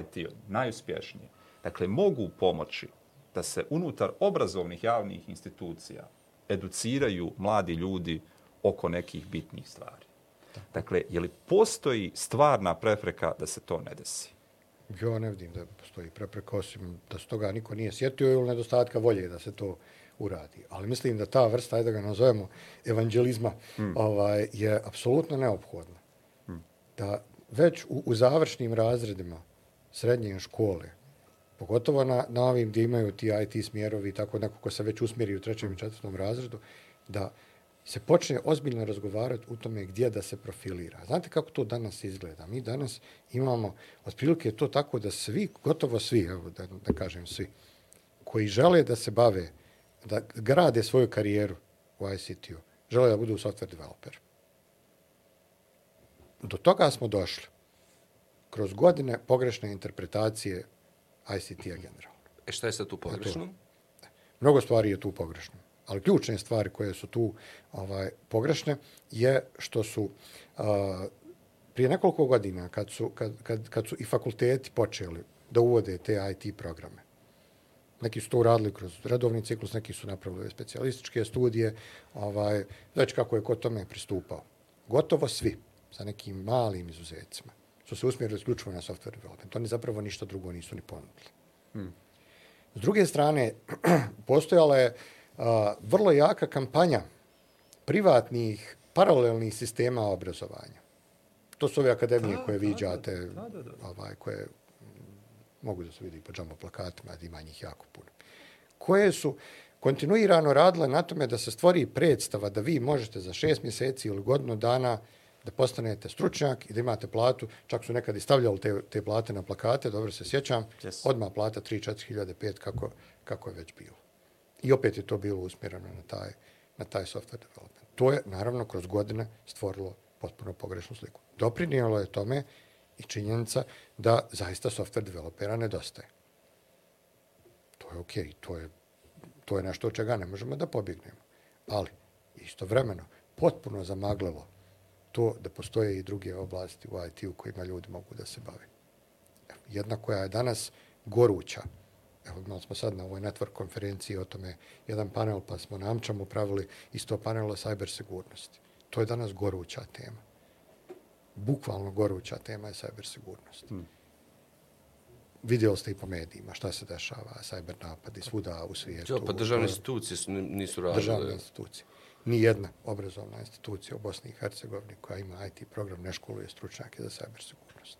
IT-om, najuspješnije, dakle, mogu pomoći da se unutar obrazovnih javnih institucija educiraju mladi ljudi oko nekih bitnih stvari. Dakle, je li postoji stvarna prepreka da se to ne desi? Ja ne vidim da postoji prepreka, osim da se toga niko nije sjetio ili nedostatka volje da se to uradi. Ali mislim da ta vrsta, ajde da ga nazovemo, evanđelizma, hmm. ovaj, je apsolutno neophodna. Hmm. Da već u, u završnim razredima srednje škole, pogotovo na, na ovim gdje imaju ti IT smjerovi, tako neko ko se već usmjeri u trećem i četvrtom razredu, da se počne ozbiljno razgovarati u tome gdje da se profilira. Znate kako to danas izgleda? Mi danas imamo, otprilike to tako da svi, gotovo svi, evo da, da kažem svi, koji žele da se bave, da grade svoju karijeru u ICT-u, žele da budu software developer. Do toga smo došli kroz godine pogrešne interpretacije ICT-a generalno. E šta je sad tu pogrešno? Mnogo stvari je tu pogrešno ali ključne stvari koje su tu ovaj pogrešne je što su uh, prije nekoliko godina kad su, kad, kad, kad su i fakulteti počeli da uvode te IT programe. Neki su to uradili kroz redovni ciklus, neki su napravili specijalističke studije, ovaj, već kako je ko tome pristupao. Gotovo svi, sa nekim malim izuzecima, su se usmjerili isključivo na software development. Oni zapravo ništa drugo nisu ni ponudili. Hmm. S druge strane, [clears throat] postojala je uh, vrlo jaka kampanja privatnih paralelnih sistema obrazovanja. To su ove akademije da, koje viđate, da, da, da. Ovaj, koje mogu da se vidi po džambo plakatima, da ima njih jako puno. Koje su kontinuirano radile na tome da se stvori predstava da vi možete za šest mjeseci ili godinu dana da postanete stručnjak i da imate platu. Čak su nekad i stavljali te, te plate na plakate, dobro se sjećam. Yes. Odmah plata 3-4 hiljade, 5 kako, kako je već bilo. I opet je to bilo usmjereno na taj, na taj software development. To je, naravno, kroz godine stvorilo potpuno pogrešnu sliku. Doprinijelo je tome i činjenica da zaista software developera nedostaje. je okej, okay, to je, to je nešto od čega ne možemo da pobjegnemo. Ali, istovremeno, potpuno zamaglilo to da postoje i druge oblasti u IT-u kojima ljudi mogu da se bave. Jedna koja je danas goruća, evo imali smo sad na ovoj network konferenciji o tome jedan panel, pa smo na Amčamu pravili isto panel o cyber sigurnosti. To je danas goruća tema. Bukvalno goruća tema je cyber sigurnost. Hmm. Vidjeli ste i po medijima šta se dešava, cyber napadi svuda u svijetu. Jo, pa državne institucije nisu radile. Državne institucije. Ni jedna obrazovna institucija u Bosni i Hercegovini koja ima IT program ne školuje stručnjake za cyber sigurnost.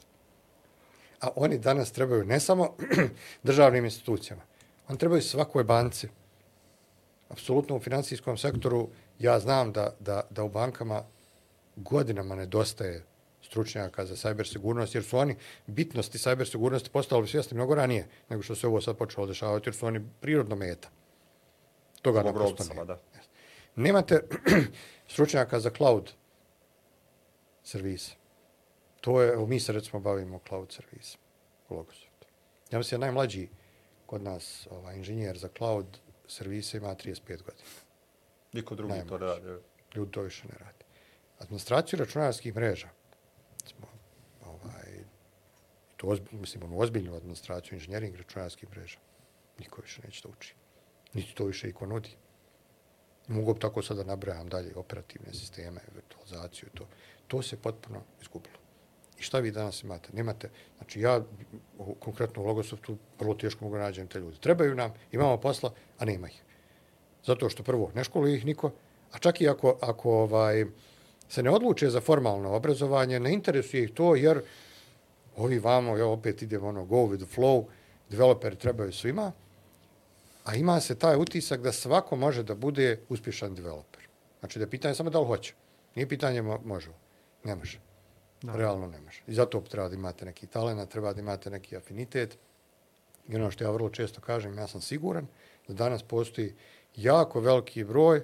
A oni danas trebaju ne samo [clears throat] državnim institucijama, oni trebaju svakoj banci. Apsolutno u financijskom sektoru ja znam da, da, da u bankama godinama nedostaje stručnjaka za cyber sigurnost, jer su oni bitnosti cyber sigurnosti postali svjesni mnogo ranije nego što se ovo sad počelo dešavati, jer su oni prirodno meta. Toga ne posto Da. Nemate [clears throat] stručnjaka za cloud servise. To je, evo mi se recimo bavimo cloud servise u Logosoftu. Ja mislim, najmlađi kod nas ovaj, inženjer za cloud servise ima 35 godina. Niko drugi najmlađi. to radi. Ljudi to više ne radi. Administraciju računarskih mreža, smo, ovaj, to ozbilj, mislim, ono, ozbiljnu administraciju inženjering računarskih mreža, niko više neće to uči. Niti to više iko nudi. Mogu bi tako sada nabrajam dalje operativne sisteme, virtualizaciju, to. To se potpuno izgubilo. I šta vi danas imate? Nemate, znači ja konkretno u Logosoftu vrlo teško mogu nađem te ljude. Trebaju nam, imamo posla, a nema ih. Zato što prvo, ne školuje ih niko, a čak i ako, ako ovaj, se ne odluče za formalno obrazovanje, ne interesuje ih to, jer ovi vamo, ja opet idem ono, go with the flow, developeri trebaju svima, a ima se taj utisak da svako može da bude uspješan developer. Znači da je pitanje samo da li hoće. Nije pitanje može. Ne može. Da. Realno ne može. I zato treba da imate neki talent, treba da imate neki afinitet. I ono što ja vrlo često kažem, ja sam siguran da danas postoji jako veliki broj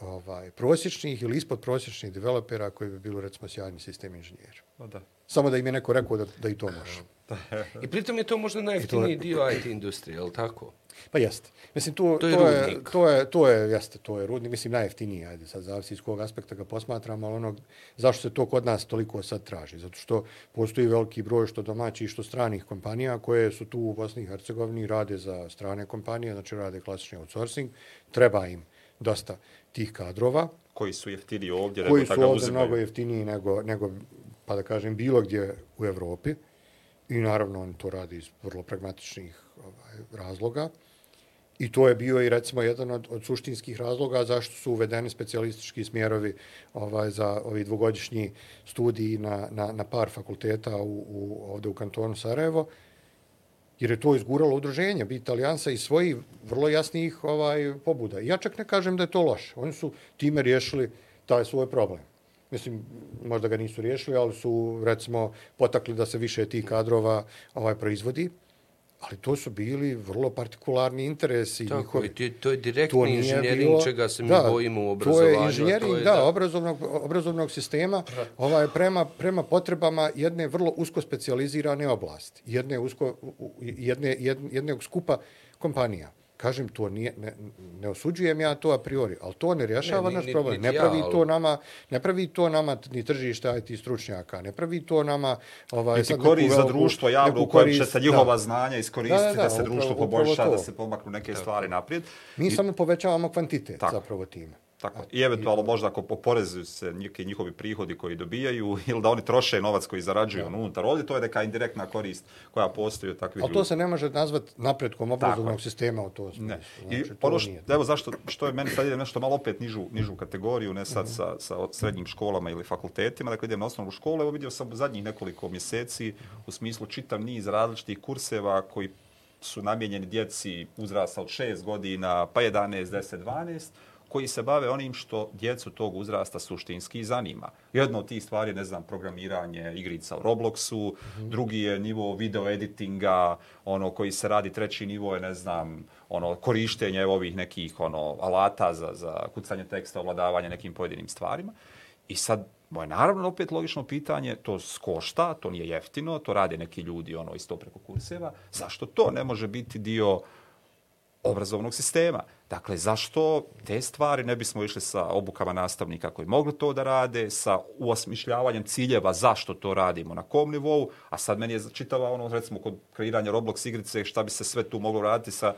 ovaj, prosječnih ili ispod prosječnih developera koji bi bilo recimo sjajni sistem inženjeri. Pa da. Samo da im je neko rekao da, da i to može. [laughs] I pritom je to možda najjeftiniji dio IT industrije, je li tako? Pa jeste. Mislim, tu, to, je to, je, to, je, to je, jeste, to je rudnik. Mislim, najjeftiniji, ajde, sad zavisi iz kog aspekta ga posmatramo, ali ono, zašto se to kod nas toliko sad traži? Zato što postoji veliki broj što domaći i što stranih kompanija koje su tu u Bosni i Hercegovini, rade za strane kompanije, znači rade klasični outsourcing, treba im dosta tih kadrova. Koji su jeftiniji ovdje, koji su ovdje mnogo jeftiniji nego, nego, pa da kažem, bilo gdje u Evropi. I naravno on to radi iz vrlo pragmatičnih ovaj, razloga. I to je bio i recimo jedan od, od suštinskih razloga zašto su uvedeni specijalistički smjerovi ovaj, za ovi dvogodišnji studiji na, na, na par fakulteta u, u, ovdje u kantonu Sarajevo. Jer je to izguralo udruženje, bit italijansa i svoji vrlo jasnih ovaj, pobuda. I ja čak ne kažem da je to loše. Oni su time riješili taj svoj problem mislim, možda ga nisu riješili, ali su, recimo, potakli da se više tih kadrova ovaj proizvodi. Ali to su bili vrlo partikularni interesi. Tako, njihovi. i to, to je direktni to inženjering bilo, čega se mi da, bojimo u obrazovanju. To je inženjering, to je, da, da, obrazovnog, obrazovnog sistema ovaj, prema, prema potrebama jedne vrlo usko specializirane oblasti. Jedne, usko, jedne, jedne, jedne skupa kompanija kažem to nije ne, ne osuđujem ja to a priori, al to ne rješava ne, naš problem. Ne pravi ja, to nama, ne pravi to nama ni tržište IT stručnjaka, ne pravi to nama ovaj Niti korist za društvo javno u kojem će se njihova da. znanja iskoristiti da, da, da, da se upravo, društvo poboljša, da se pomaknu neke stvari naprijed. Mi I, samo povećavamo kvantitet tako. zapravo time. Tako. I eventualno možda ako oporezuju se neki njihovi prihodi koji dobijaju [laughs] ili da oni troše novac koji zarađuju ja. unutar ovdje, to je neka indirektna korist koja postoji od takvih Ali to se ne može nazvati napredkom obrazovnog sistema u to smislu. Ne. I znači, ono što, evo zašto, što je meni sad idem nešto malo opet nižu, nižu kategoriju, ne sad mm -hmm. sa, sa srednjim školama ili fakultetima, dakle idem na osnovnu školu, evo vidio sam zadnjih nekoliko mjeseci u smislu čitav niz različitih kurseva koji su namjenjeni djeci uzrasta od 6 godina, pa 11, 10, 12, koji se bave onim što djecu tog uzrasta suštinski zanima. Jedno od tih stvari je, ne znam, programiranje igrica u Robloxu, mm -hmm. drugi je nivo video editinga, ono koji se radi, treći nivo je, ne znam, ono korištenje ovih nekih ono alata za, za kucanje teksta, ovladavanje nekim pojedinim stvarima. I sad Moje naravno opet logično pitanje, to skošta, to nije jeftino, to rade neki ljudi ono isto preko kurseva, zašto to ne može biti dio obrazovnog sistema? Dakle, zašto te stvari ne bismo išli sa obukama nastavnika koji mogli to da rade, sa uosmišljavanjem ciljeva zašto to radimo, na kom nivou, a sad meni je čitava ono, recimo, kod kreiranja Roblox igrice, šta bi se sve tu moglo raditi sa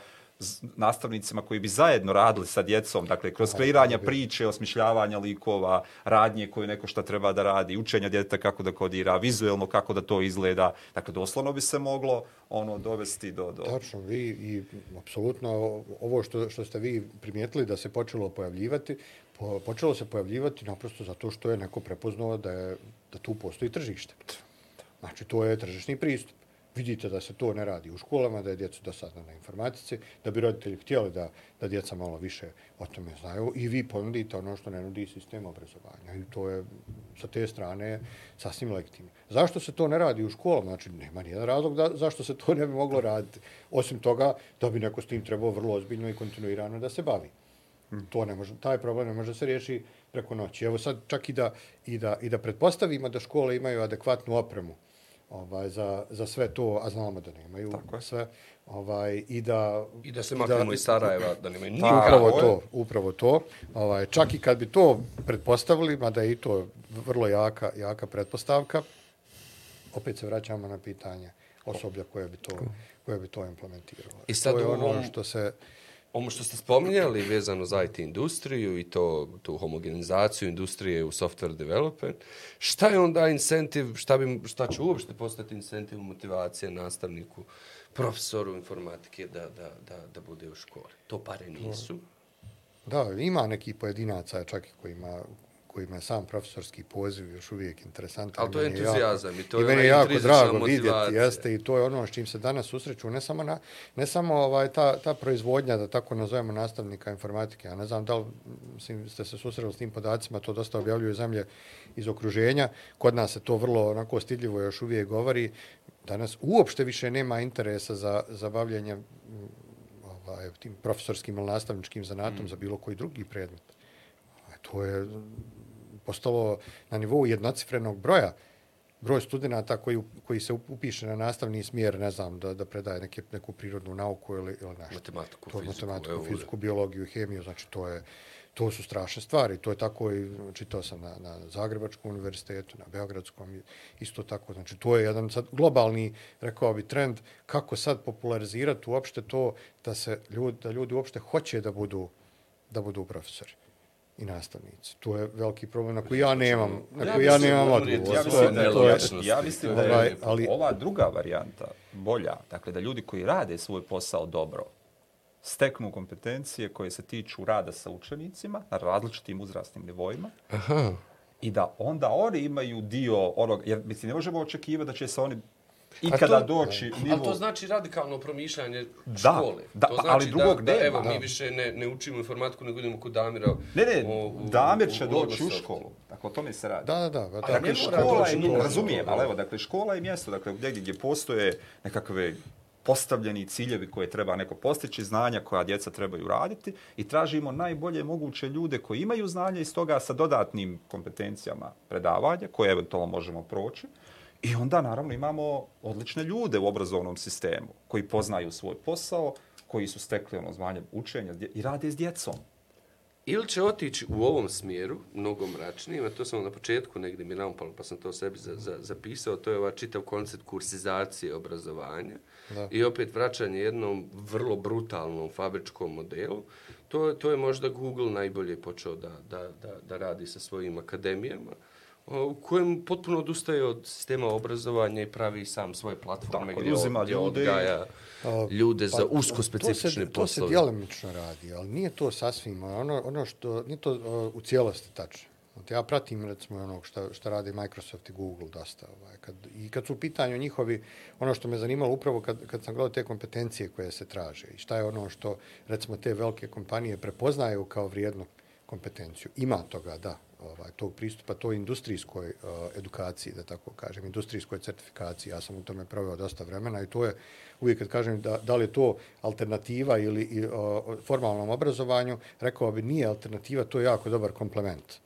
nastavnicima koji bi zajedno radili sa djecom, dakle, kroz kreiranja priče, osmišljavanja likova, radnje koje neko šta treba da radi, učenja djeteta kako da kodira, vizuelno kako da to izgleda. Dakle, doslovno bi se moglo ono dovesti do... do... Tačno, vi i apsolutno ovo što, što ste vi primijetili da se počelo pojavljivati, po, počelo se pojavljivati naprosto zato što je neko prepoznao da, je, da tu postoji tržište. Znači, to je tržišni pristup vidite da se to ne radi u školama, da je djecu dosadno na informatici, da bi roditelji htjeli da, da djeca malo više o tome znaju i vi ponudite ono što ne nudi sistem obrazovanja. I to je sa te strane sasvim legitimno. Zašto se to ne radi u školama? Znači, nema nijedan razlog da, zašto se to ne bi moglo raditi. Osim toga, da bi neko s tim trebao vrlo ozbiljno i kontinuirano da se bavi. To ne može, taj problem ne može se riješi preko noći. Evo sad čak i da, i da, i da pretpostavimo da škole imaju adekvatnu opremu ovaj, za, za sve to, a znamo da nemaju Tako sve. Ovaj, i, da, I da se maknemo iz Sarajeva, da nemaju nikako. Upravo to, upravo to. Ovaj, čak i kad bi to pretpostavili, mada je i to vrlo jaka, jaka pretpostavka, opet se vraćamo na pitanje osoblja koje bi to, koje bi to implementiralo. I sad to je ono što se Ovo što ste spominjali vezano za IT industriju i to, tu homogenizaciju industrije u software development, šta je onda incentiv, šta, bi, šta će uopšte postati incentiv motivacije nastavniku, profesoru informatike da, da, da, da bude u školi? To pare nisu. Da, ima neki pojedinaca čak i kojima, kojima je sam profesorski poziv još uvijek interesantan. Ali to je entuzijazam i to je, i meni je jako drago vidjeti, jeste, i to je ono s čim se danas susreću, ne samo, na, ne samo ovaj, ta, ta proizvodnja, da tako nazovemo nastavnika informatike, ja ne znam da li mislim, ste se susreli s tim podacima, to dosta objavljuju zemlje iz okruženja, kod nas se to vrlo onako stidljivo još uvijek govori, danas uopšte više nema interesa za, za bavljanje ovaj, tim profesorskim ili nastavničkim zanatom mm. za bilo koji drugi predmet. To je postalo na nivou jednocifrenog broja broj studenta koji, koji se upiše na nastavni smjer, ne znam, da, da predaje neke, neku prirodnu nauku ili, ili nešto. Matematiku, to, fiziku, matematiku, fiziku, biologiju, hemiju, znači to je, to su strašne stvari. To je tako i čitao sam na, na Zagrebačkom univerzitetu, na Beogradskom, isto tako. Znači to je jedan sad globalni, rekao bi, trend kako sad popularizirati uopšte to da se ljudi, da ljudi uopšte hoće da budu, da budu profesori i nastavnici. To je veliki problem na koji ja nemam, na koji ja nemam odgovor. Ja mislim da je, ja mislim da je ovaj, ali, ova druga varijanta bolja, dakle da ljudi koji rade svoj posao dobro, steknu kompetencije koje se tiču rada sa učenicima na različitim uzrastnim nivoima, Aha. i da onda oni imaju dio onog, jer mislim, ne možemo očekivati da će se oni i kada to, doći nivo... Ali to znači radikalno promišljanje da, škole. Da, to znači ali drugog da, da, evo, da. mi više ne, ne učimo informatiku, nego idemo kod Damira. Ne, ne, u, Damir će u, doći u školu. Dakle, o tome se radi. Da, da, da. da. Dakle, škola je, razumijem, ali evo, dakle, škola je mjesto, dakle, gdje, gdje postoje nekakve postavljeni ciljevi koje treba neko postići, znanja koja djeca trebaju raditi i tražimo najbolje moguće ljude koji imaju znanja iz toga sa dodatnim kompetencijama predavanja koje eventualno možemo proći. I onda naravno imamo odlične ljude u obrazovnom sistemu koji poznaju svoj posao, koji su stekli ono zvanje učenja i rade s djecom. Ili će otići u ovom smjeru, mnogo mračnije, to sam na početku negdje mi naupalo, pa sam to sebi za, za, zapisao, to je ovaj čitav koncept kursizacije obrazovanja da. i opet vraćanje jednom vrlo brutalnom fabričkom modelu. To, to je možda Google najbolje počeo da, da, da, da radi sa svojim akademijama u kojem potpuno odustaje od sistema obrazovanja i pravi sam svoje platforme Tako, gdje, uzima gdje ljude, odgaja ljude pa, za usko specifične to se, poslove. To se djelimično radi, ali nije to sasvim, ono, ono što, nije to uh, u cijelosti tačno. Ja pratim, recimo, ono što, što radi Microsoft i Google dosta. Ovaj, kad, I kad su u pitanju njihovi, ono što me zanimalo upravo kad, kad sam gledao te kompetencije koje se traže i šta je ono što, recimo, te velike kompanije prepoznaju kao vrijednu kompetenciju. Ima toga, da, ovaj, tog pristupa toj industrijskoj uh, edukaciji, da tako kažem, industrijskoj certifikaciji. Ja sam u tome proveo dosta vremena i to je uvijek kad kažem da, da li je to alternativa ili i, uh, formalnom obrazovanju, rekao bi nije alternativa, to je jako dobar komplement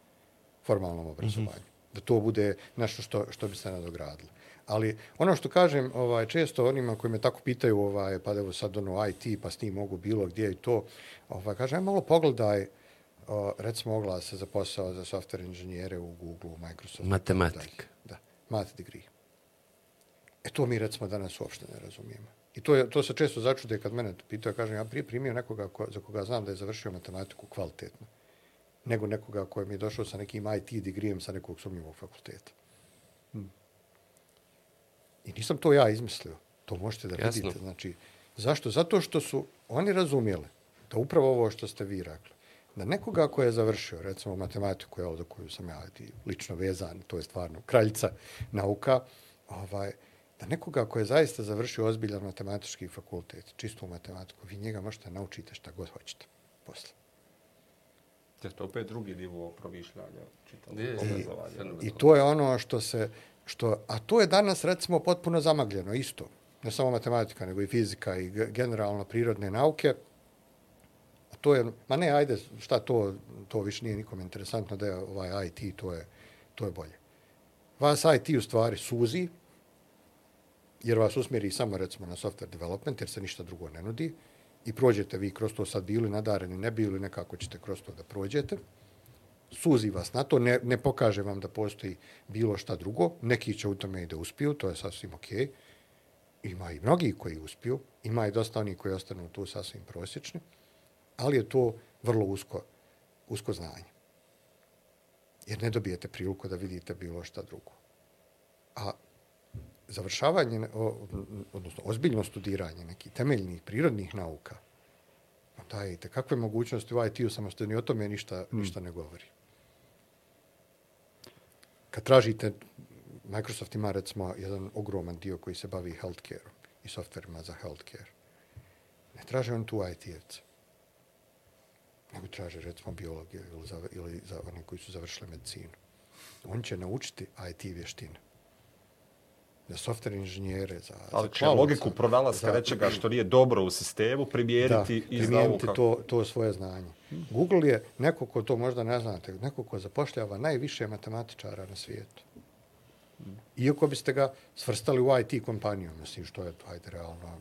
formalnom obrazovanju. Mm -hmm. da to bude nešto što, što bi se nadogradilo. Ali ono što kažem ovaj, često onima koji me tako pitaju, ovaj, pa evo sad ono IT, pa s tim mogu bilo gdje i to, ovaj, kažem, malo pogledaj, o, recimo oglase za posao za software inženjere u Google, u Microsoftu. Matematik. Da, math degree. E to mi recimo danas uopšte ne razumijemo. I to, je, to se često začude kad mene pitaju, kažem, ja prije primio nekoga ko, za koga znam da je završio matematiku kvalitetno, nego nekoga koji mi je došao sa nekim IT digrijem sa nekog sumnjivog fakulteta. Hmm. I nisam to ja izmislio. To možete da Jasno. vidite. Znači, zašto? Zato što su oni razumijeli da upravo ovo što ste vi rekli, da nekoga ko je završio, recimo matematiku, evo, za koju sam ja lično vezan, to je stvarno kraljica nauka, ovaj, da nekoga ko je zaista završio ozbiljan matematički fakultet, čistu matematiku, vi njega možete naučiti šta god hoćete posle. Je to opet drugi nivo promišljanja, čitavog I, I to je ono što se, što, a to je danas recimo potpuno zamagljeno, isto. Ne samo matematika, nego i fizika i generalno prirodne nauke. To je, ma ne, ajde, šta to, to više nije nikom interesantno da je ovaj IT, to je, to je bolje. Vas IT u stvari suzi, jer vas usmjeri samo recimo na software development, jer se ništa drugo ne nudi, i prođete vi kroz to sad bili nadareni, ne bili, nekako ćete kroz to da prođete, suzi vas na to, ne, ne pokaže vam da postoji bilo šta drugo, neki će u tome i da uspiju, to je sasvim ok, ima i mnogi koji uspiju, ima i dosta onih koji ostanu tu sasvim prosječni, ali je to vrlo usko, usko znanje. Jer ne dobijete priliku da vidite bilo šta drugo. A završavanje, odnosno ozbiljno studiranje nekih temeljnih prirodnih nauka, dajte, kakve mogućnosti u IT-u samostojni o tome ništa, hmm. ništa ne govori. Kad tražite, Microsoft ima recimo jedan ogroman dio koji se bavi healthcare i softverima za healthcare. Ne traže on tu IT-evce. Nego traže recimo biologiju ili za, ili za one koji su završili medicinu. On će naučiti IT vještine za software inženjere, za, Ali za cloud, logiku pronalaska nečega što nije dobro u sistemu primijeniti da, iz nauka. To, to svoje znanje. Google je neko ko to možda ne znate, neko ko zapošljava najviše matematičara na svijetu. Iako biste ga svrstali u IT kompaniju, mislim što je to, ajde, realno,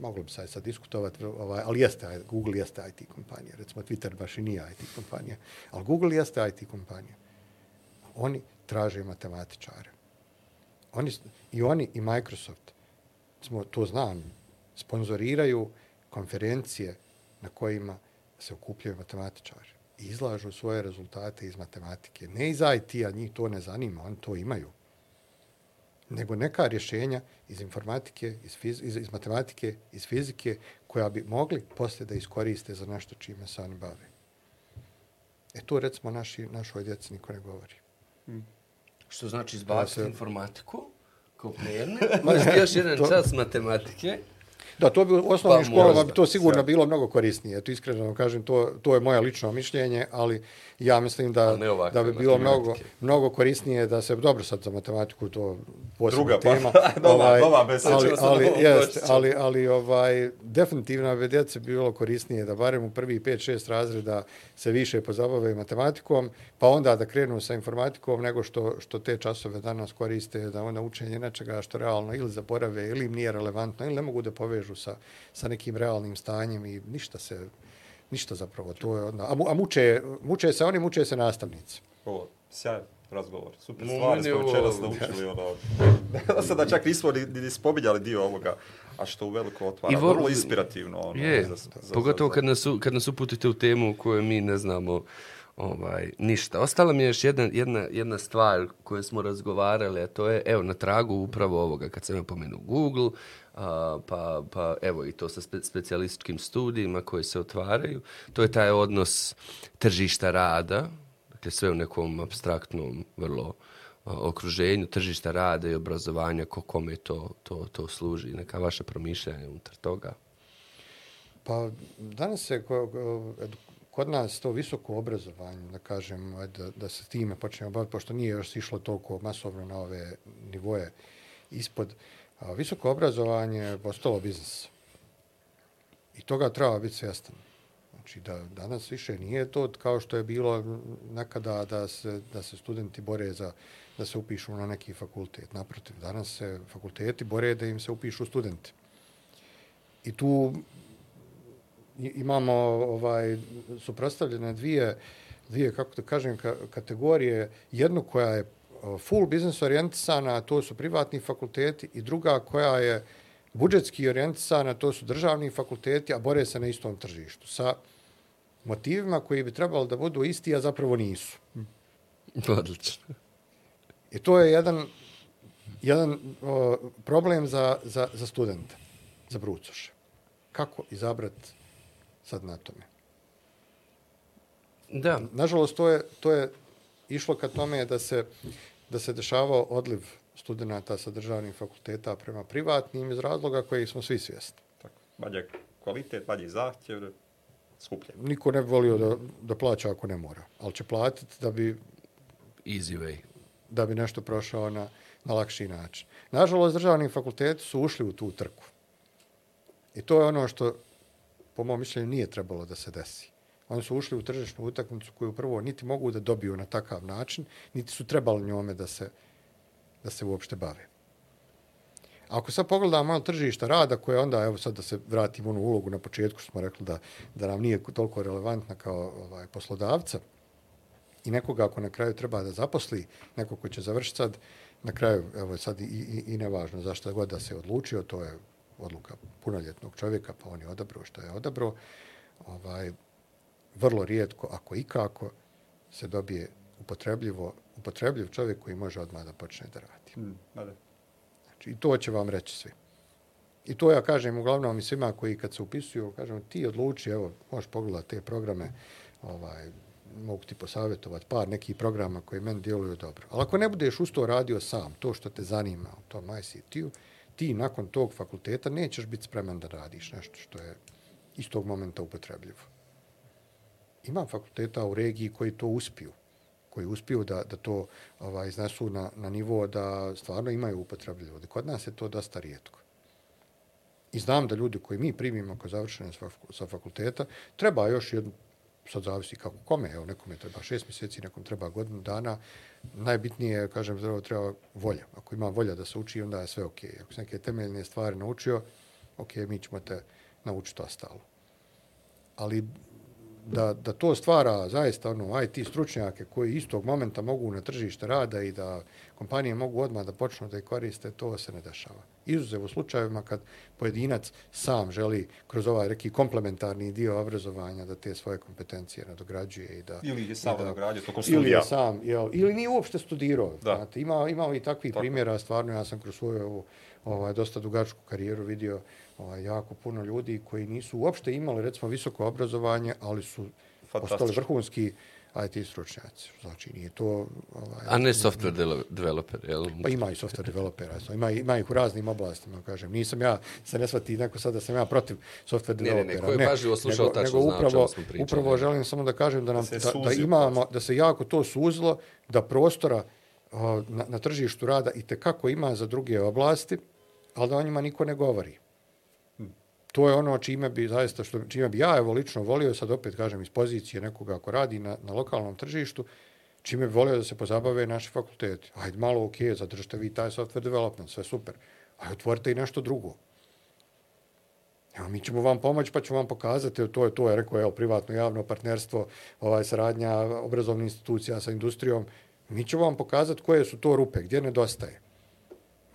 moglo bi sad, sad diskutovati, ovaj, ali jeste, Google jeste IT kompanija. Recimo, Twitter baš i nije IT kompanija. Ali Google jeste IT kompanija. Oni traže matematičare oni, i oni i Microsoft, smo to znam, sponzoriraju konferencije na kojima se okupljaju matematičari i izlažu svoje rezultate iz matematike. Ne iz IT-a, njih to ne zanima, oni to imaju. Nego neka rješenja iz informatike, iz, fiz, iz, iz matematike, iz fizike, koja bi mogli poslije da iskoriste za nešto čime se oni bave. E to recimo naši, našoj djeci niko ne govori. Mm. Što znači izbaciti se... informatiku, kao prijedne, [laughs] možete još jedan to... čas matematike, Da, to bi u osnovnim pa, školama bi to sigurno bilo mnogo korisnije. To iskreno vam kažem, to, to je moje lično mišljenje, ali ja mislim da, da bi bilo mnogo, mnogo korisnije da se, dobro sad za matematiku, to posebna Druga, tema. [laughs] Pa, nova, ovaj, nova ali, ali, jest, ali, ali ovaj, definitivno bi djece bilo korisnije da barem u prvi 5-6 razreda se više pozabave matematikom, pa onda da krenu sa informatikom nego što, što te časove danas koriste, da onda učenje nečega što realno ili zaborave ili im nije relevantno ili ne mogu da povežu sa, sa nekim realnim stanjem i ništa se, ništa zapravo. To je odna, a, a muče, muče se oni, muče se nastavnici. O, sjaj razgovor. Super stvari smo večeras naučili. Ono, da [laughs] sada čak nismo ni, ni spominjali dio ovoga a što u veliko otvara. I vrlo inspirativno. Ono, je, za, za, pogotovo za, kad nas, kad nas uputite u temu koju mi ne znamo ovaj, ništa. Ostala mi je još jedna, jedna, jedna stvar koju smo razgovarali, a to je, evo, na tragu upravo ovoga, kad sam pomenu Google, a, pa, pa evo i to sa spe, specijalističkim studijima koji se otvaraju, to je taj odnos tržišta rada, dakle sve u nekom abstraktnom, vrlo a, okruženju, tržišta rada i obrazovanja, ko kome to, to, to služi, neka vaša promišljanja unutar toga. Pa danas se kod nas to visoko obrazovanje, da kažem, da, da se time počnemo baviti, pošto nije još išlo toliko masovno na ove nivoje ispod, a, visoko obrazovanje je postalo biznis. I toga treba biti svjestan. Znači da danas više nije to kao što je bilo nekada da se, da se studenti bore za da se upišu na neki fakultet. Naprotiv, danas se fakulteti bore da im se upišu studenti. I tu imamo ovaj suprotstavljene dvije dvije kako da kažem ka, kategorije jednu koja je full business orijentisana to su privatni fakulteti i druga koja je budžetski orijentisana to su državni fakulteti a bore se na istom tržištu sa motivima koji bi trebalo da budu isti a zapravo nisu [laughs] Odlično. i to je jedan jedan o, problem za, za, za studenta za brucoše kako izabrati sad na tome. Da. Nažalost, to je, to je išlo ka tome da se, da se dešavao odliv studenta sa državnih fakulteta prema privatnim iz razloga koji smo svi svjesni. Tako. Manje kvalitet, manje zahtjev, skuplje. Niko ne bi volio da, da plaća ako ne mora, ali će platiti da bi, Easy way. da bi nešto prošao na, na lakši način. Nažalost, državni fakulteti su ušli u tu trku. I to je ono što po mom mišljenju, nije trebalo da se desi. Oni su ušli u tržišnu utakmicu koju prvo niti mogu da dobiju na takav način, niti su trebali njome da se, da se uopšte bave. Ako sad pogledamo malo tržišta rada, koje onda, evo sad da se vratimo onu ulogu na početku, što smo rekli da, da nam nije toliko relevantna kao ovaj, poslodavca, i nekoga ako na kraju treba da zaposli, neko ko će završiti sad, na kraju, evo sad i, i, i nevažno zašto god da se odlučio, to je odluka punoljetnog čovjeka, pa on je odabrao što je odabrao, ovaj, vrlo rijetko, ako i kako, se dobije upotrebljivo, upotrebljiv čovjek koji može odmah da počne da radi. Mm. Znači, I to će vam reći svi. I to ja kažem uglavnom i svima koji kad se upisuju, kažem, ti odluči, evo, možeš pogledati te programe, ovaj, mogu ti posavjetovati par nekih programa koji meni djeluju dobro. Ali ako ne budeš usto radio sam, to što te zanima u tom ICT-u, ti nakon tog fakulteta nećeš biti spreman da radiš nešto što je iz tog momenta upotrebljivo. Ima fakulteta u regiji koji to uspiju, koji uspiju da, da to ovaj, iznesu na, na nivo da stvarno imaju upotrebljivo. Kod nas je to dosta rijetko. I znam da ljudi koji mi primimo kao završene sa fakulteta, treba još jednu, sad zavisi kako kome, evo nekome treba šest mjeseci, nekom treba godinu dana, najbitnije kažem, zdravo treba volja. Ako ima volja da se uči, onda je sve okej. Okay. Ako se neke temeljne stvari naučio, okej, okay, mi ćemo te naučiti ostalo. Ali da, da to stvara zaista ono IT stručnjake koji istog momenta mogu na tržište rada i da kompanije mogu odmah da počnu da ih koriste, to se ne dešava. Izuzev u slučajevima kad pojedinac sam želi kroz ovaj neki komplementarni dio obrazovanja da te svoje kompetencije nadograđuje i da ili je sam nadograđuje tokom studija. Ili je sam, jel, ili nije uopšte studirao. Da. Znate, ima, ima i takvih Tako. primjera, stvarno ja sam kroz svoju ovu, ovaj, dosta dugačku karijeru vidio ovaj, jako puno ljudi koji nisu uopšte imali recimo visoko obrazovanje, ali su ostali vrhunski IT stručnjaci. Znači, nije to... Ovaj, A ne software developer, jel? Pa ima i software developera. Ima, ima ih u raznim oblastima, kažem. Nisam ja, se ne shvati neko sad da sam ja protiv software developera. Ne, ne, ne, ko je pažljivo slušao tačno nego upravo, zna o smo pričali. Upravo želim samo da kažem da, nam, da, da, da imamo, da se jako to suzlo, da prostora na, na tržištu rada i te kako ima za druge oblasti, ali da o njima niko ne govori. To je ono čime bi zaista što čime bi ja evo lično volio sad opet kažem iz pozicije nekoga ako radi na, na lokalnom tržištu čime bi volio da se pozabave naši fakulteti. Ajde malo ok, zadržite vi taj software development sve super. Ajde otvorite i nešto drugo. Evo, mi ćemo vam pomoći pa ćemo vam pokazati, to je to, je rekao, evo, privatno javno partnerstvo, ovaj, saradnja obrazovnih institucija sa industrijom, mi ćemo vam pokazati koje su to rupe, gdje nedostaje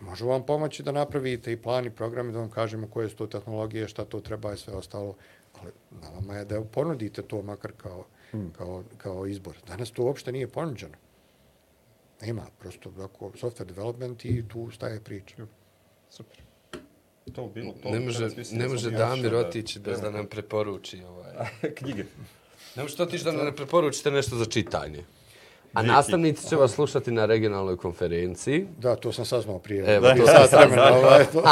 može vam pomoći da napravite i plan i program i da vam kažemo koje su to tehnologije, šta to treba i sve ostalo. Ali na vama je da ponudite to makar kao, hmm. kao, kao izbor. Danas to uopšte nije ponuđeno. Nema, prosto ako software development i tu staje priča. Super. To bilo, to ne može, ne može Damir otići bez da nam preporuči ovaj. [laughs] knjige. Ne može otići da nam ne preporučite nešto za čitanje. A nastavnici će vas slušati na regionalnoj konferenciji. Da, to sam saznao prije. Evo, to, sad vremena, ovaj, to,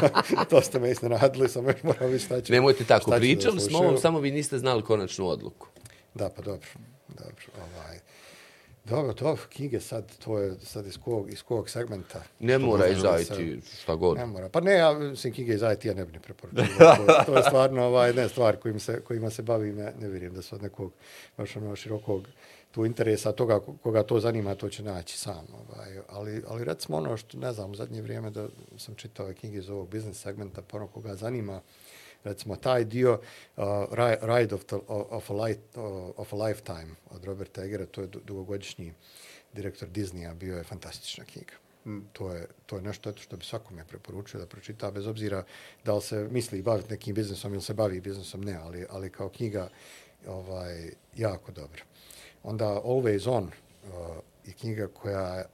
[laughs] to ste me iznenadili, sam još morao vi šta ću. Nemojte tako, pričali smo ovom, samo vi niste znali konačnu odluku. Da, pa dobro. dobro ovaj. Dobro, to knjige sad, to je sad iz kog, iz kog segmenta. Ne mora iz IT, šta god. Ne mora. Pa ne, ja mislim knjige iz IT ja ne bi ne preporučio. to, [laughs] to je stvarno ovaj, ne stvar kojim se, kojima se bavim, ne, ne vjerujem da su od nekog baš ono širokog tu interesa toga koga to zanima, to će naći sam. Ovaj. Ali, ali recimo ono što, ne znam, u zadnje vrijeme da sam čitao knjige iz ovog biznis segmenta, pa ono koga zanima, recimo taj dio uh, Ride of, the, of, a light, uh, of a Lifetime od Roberta Egera, to je dugogodišnji direktor Disneya, bio je fantastična knjiga. Mm. To, je, to je nešto što bi svakome preporučio da pročita, bez obzira da li se misli baviti nekim biznisom ili se bavi biznisom, ne, ali, ali kao knjiga ovaj jako dobro. Onda Always On uh, je knjiga koja,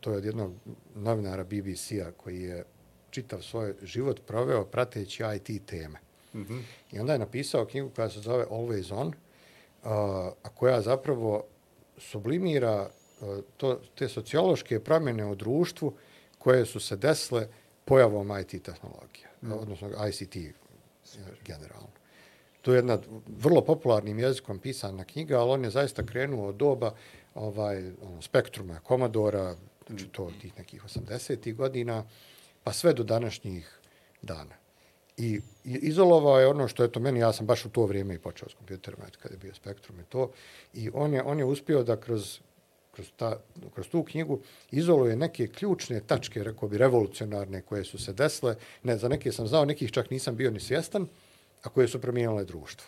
to je od jednog novinara BBC-a koji je čitav svoj život proveo prateći IT teme. Mm -hmm. I onda je napisao knjigu koja se zove Always On, uh, a koja zapravo sublimira uh, to, te sociološke promjene u društvu koje su se desile pojavom IT tehnologije, mm. odnosno ICT generalno. To je jedna vrlo popularnim jezikom pisana knjiga, ali on je zaista krenuo od doba ovaj, ono, spektruma Komodora, znači to od tih nekih 80. godina, pa sve do današnjih dana. I izolovao je ono što je to meni, ja sam baš u to vrijeme i počeo s kompjuterima, kada je bio spektrum i to, i on je, on je uspio da kroz, kroz, ta, kroz tu knjigu izoluje neke ključne tačke, rekao bi, revolucionarne koje su se desile. Ne, za neke sam znao, nekih čak nisam bio ni svjestan, a koje su promijenile društvo.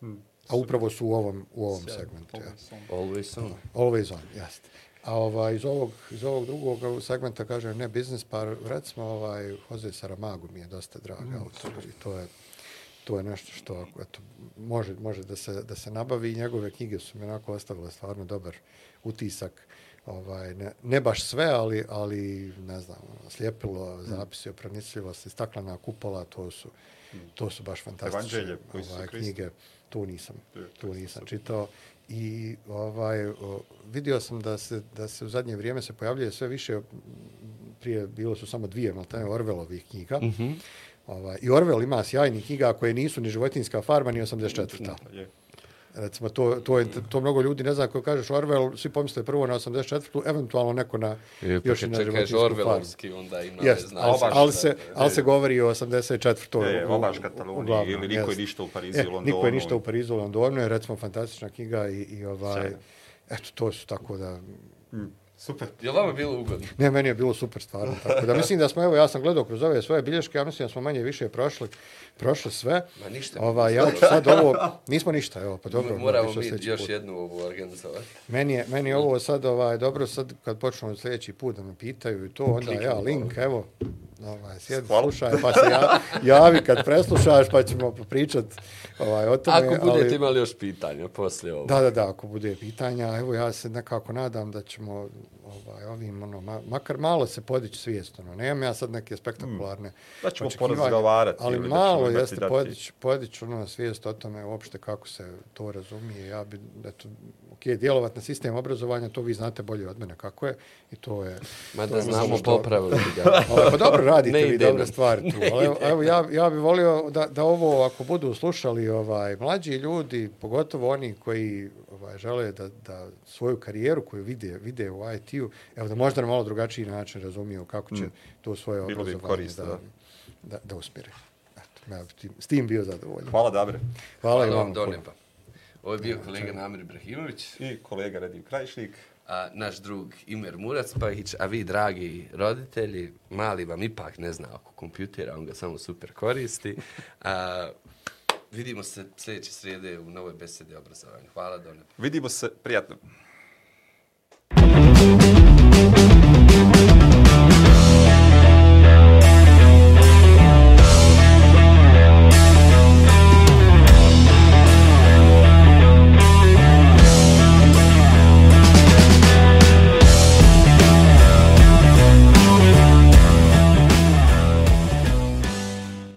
Hmm. A upravo su u ovom, u ovom segmentu. Always on. Always on, always on jeste. A ovaj, iz, ovog, iz ovog drugog segmenta, kažem, ne biznis, pa recimo ovaj, Jose Saramago mi je dosta drag mm, autor i to je, to je nešto što eto, može, može da, se, da se nabavi i njegove knjige su mi onako ostavile stvarno dobar utisak. Ovaj, ne, ne baš sve, ali, ali ne znam, slijepilo, mm. zapisi o pronicljivosti, staklana kupola, to su, to su baš fantastične ovaj, knjige. Tu nisam, tu nisam čitao. I ovaj, o, vidio sam da se, da se u zadnje vrijeme se pojavljuje sve više, prije bilo su samo dvije, malo tamo Orvelovih knjiga. Mm -hmm. ovaj, I Orvel ima sjajnih knjiga koje nisu ni životinska farma, ni 84. Mm, Recimo, to, to, je, to mnogo ljudi ne zna ako kažeš Orwell, svi pomisle prvo na 84. eventualno neko na je, još i na životinsku Orwellovski, onda ima yes, zna. Ali, ali, se, ali se govori o 84. Je, obaš Kataloniji ili niko je ništa u Parizu i Londonu. Niko je ništa u Parizu i Londonu, je recimo fantastična knjiga i, i ovaj, eto, to su tako da... Mm. Super. Je li vama bilo ugodno? Ne, meni je bilo super stvarno. Tako da mislim da smo, evo, ja sam gledao kroz ove svoje bilješke, ja mislim da smo manje više prošli, prošli sve. Ma ništa. Ova, ja ću sad ovo, nismo ništa, evo, pa dobro. Moramo mi još put. jednu ovu organizovati. Meni je, meni je ovo sad, ovaj, dobro, sad kad počnemo sljedeći put da me pitaju i to, onda Klikni ja link, evo, ovaj, sjedi, slušaj, pa se ja, javi kad preslušaš, pa ćemo pričat ovaj, o tome. Ako budete ali... imali još pitanja poslije ovo. Da, da, da, ako bude pitanja, evo ja se nekako nadam da ćemo ovaj, ovim, ono, ma, makar malo se podići svijest, ono, nemam ja sad neke spektakularne hmm. Da ćemo porazgovarati. Ali malo jeste podići, podići ono, svijest o tome uopšte kako se to razumije. Ja bi, eto, ok, djelovat na sistem obrazovanja, to vi znate bolje od mene kako je. I to je... Ma da znamo popraviti ga. pa dobro radite vi dobre stvari tu. Ali, evo, ja, ja bih volio da, da ovo, ako budu slušali ovaj mlađi ljudi, pogotovo oni koji ovaj, žele da, da svoju karijeru koju vide, vide u IT-u, evo da možda na malo drugačiji način razumiju kako će mm. to svoje obrazovanje korist, da, da, da, da uspire. Ja s tim bio zadovoljan. Hvala, Dabre. Hvala, Hvala vam. Donepa. Ovo je bio kolega Namir Ibrahimović. I kolega Redim Krajišnik. A naš drug Imer Murac Pahić, a vi, dragi roditelji, mali vam ipak ne zna oko kompjutera, on ga samo super koristi. A, vidimo se sljedeće srijede u novoj besede obrazovanju. Hvala, Donepa. Vidimo se, prijatno.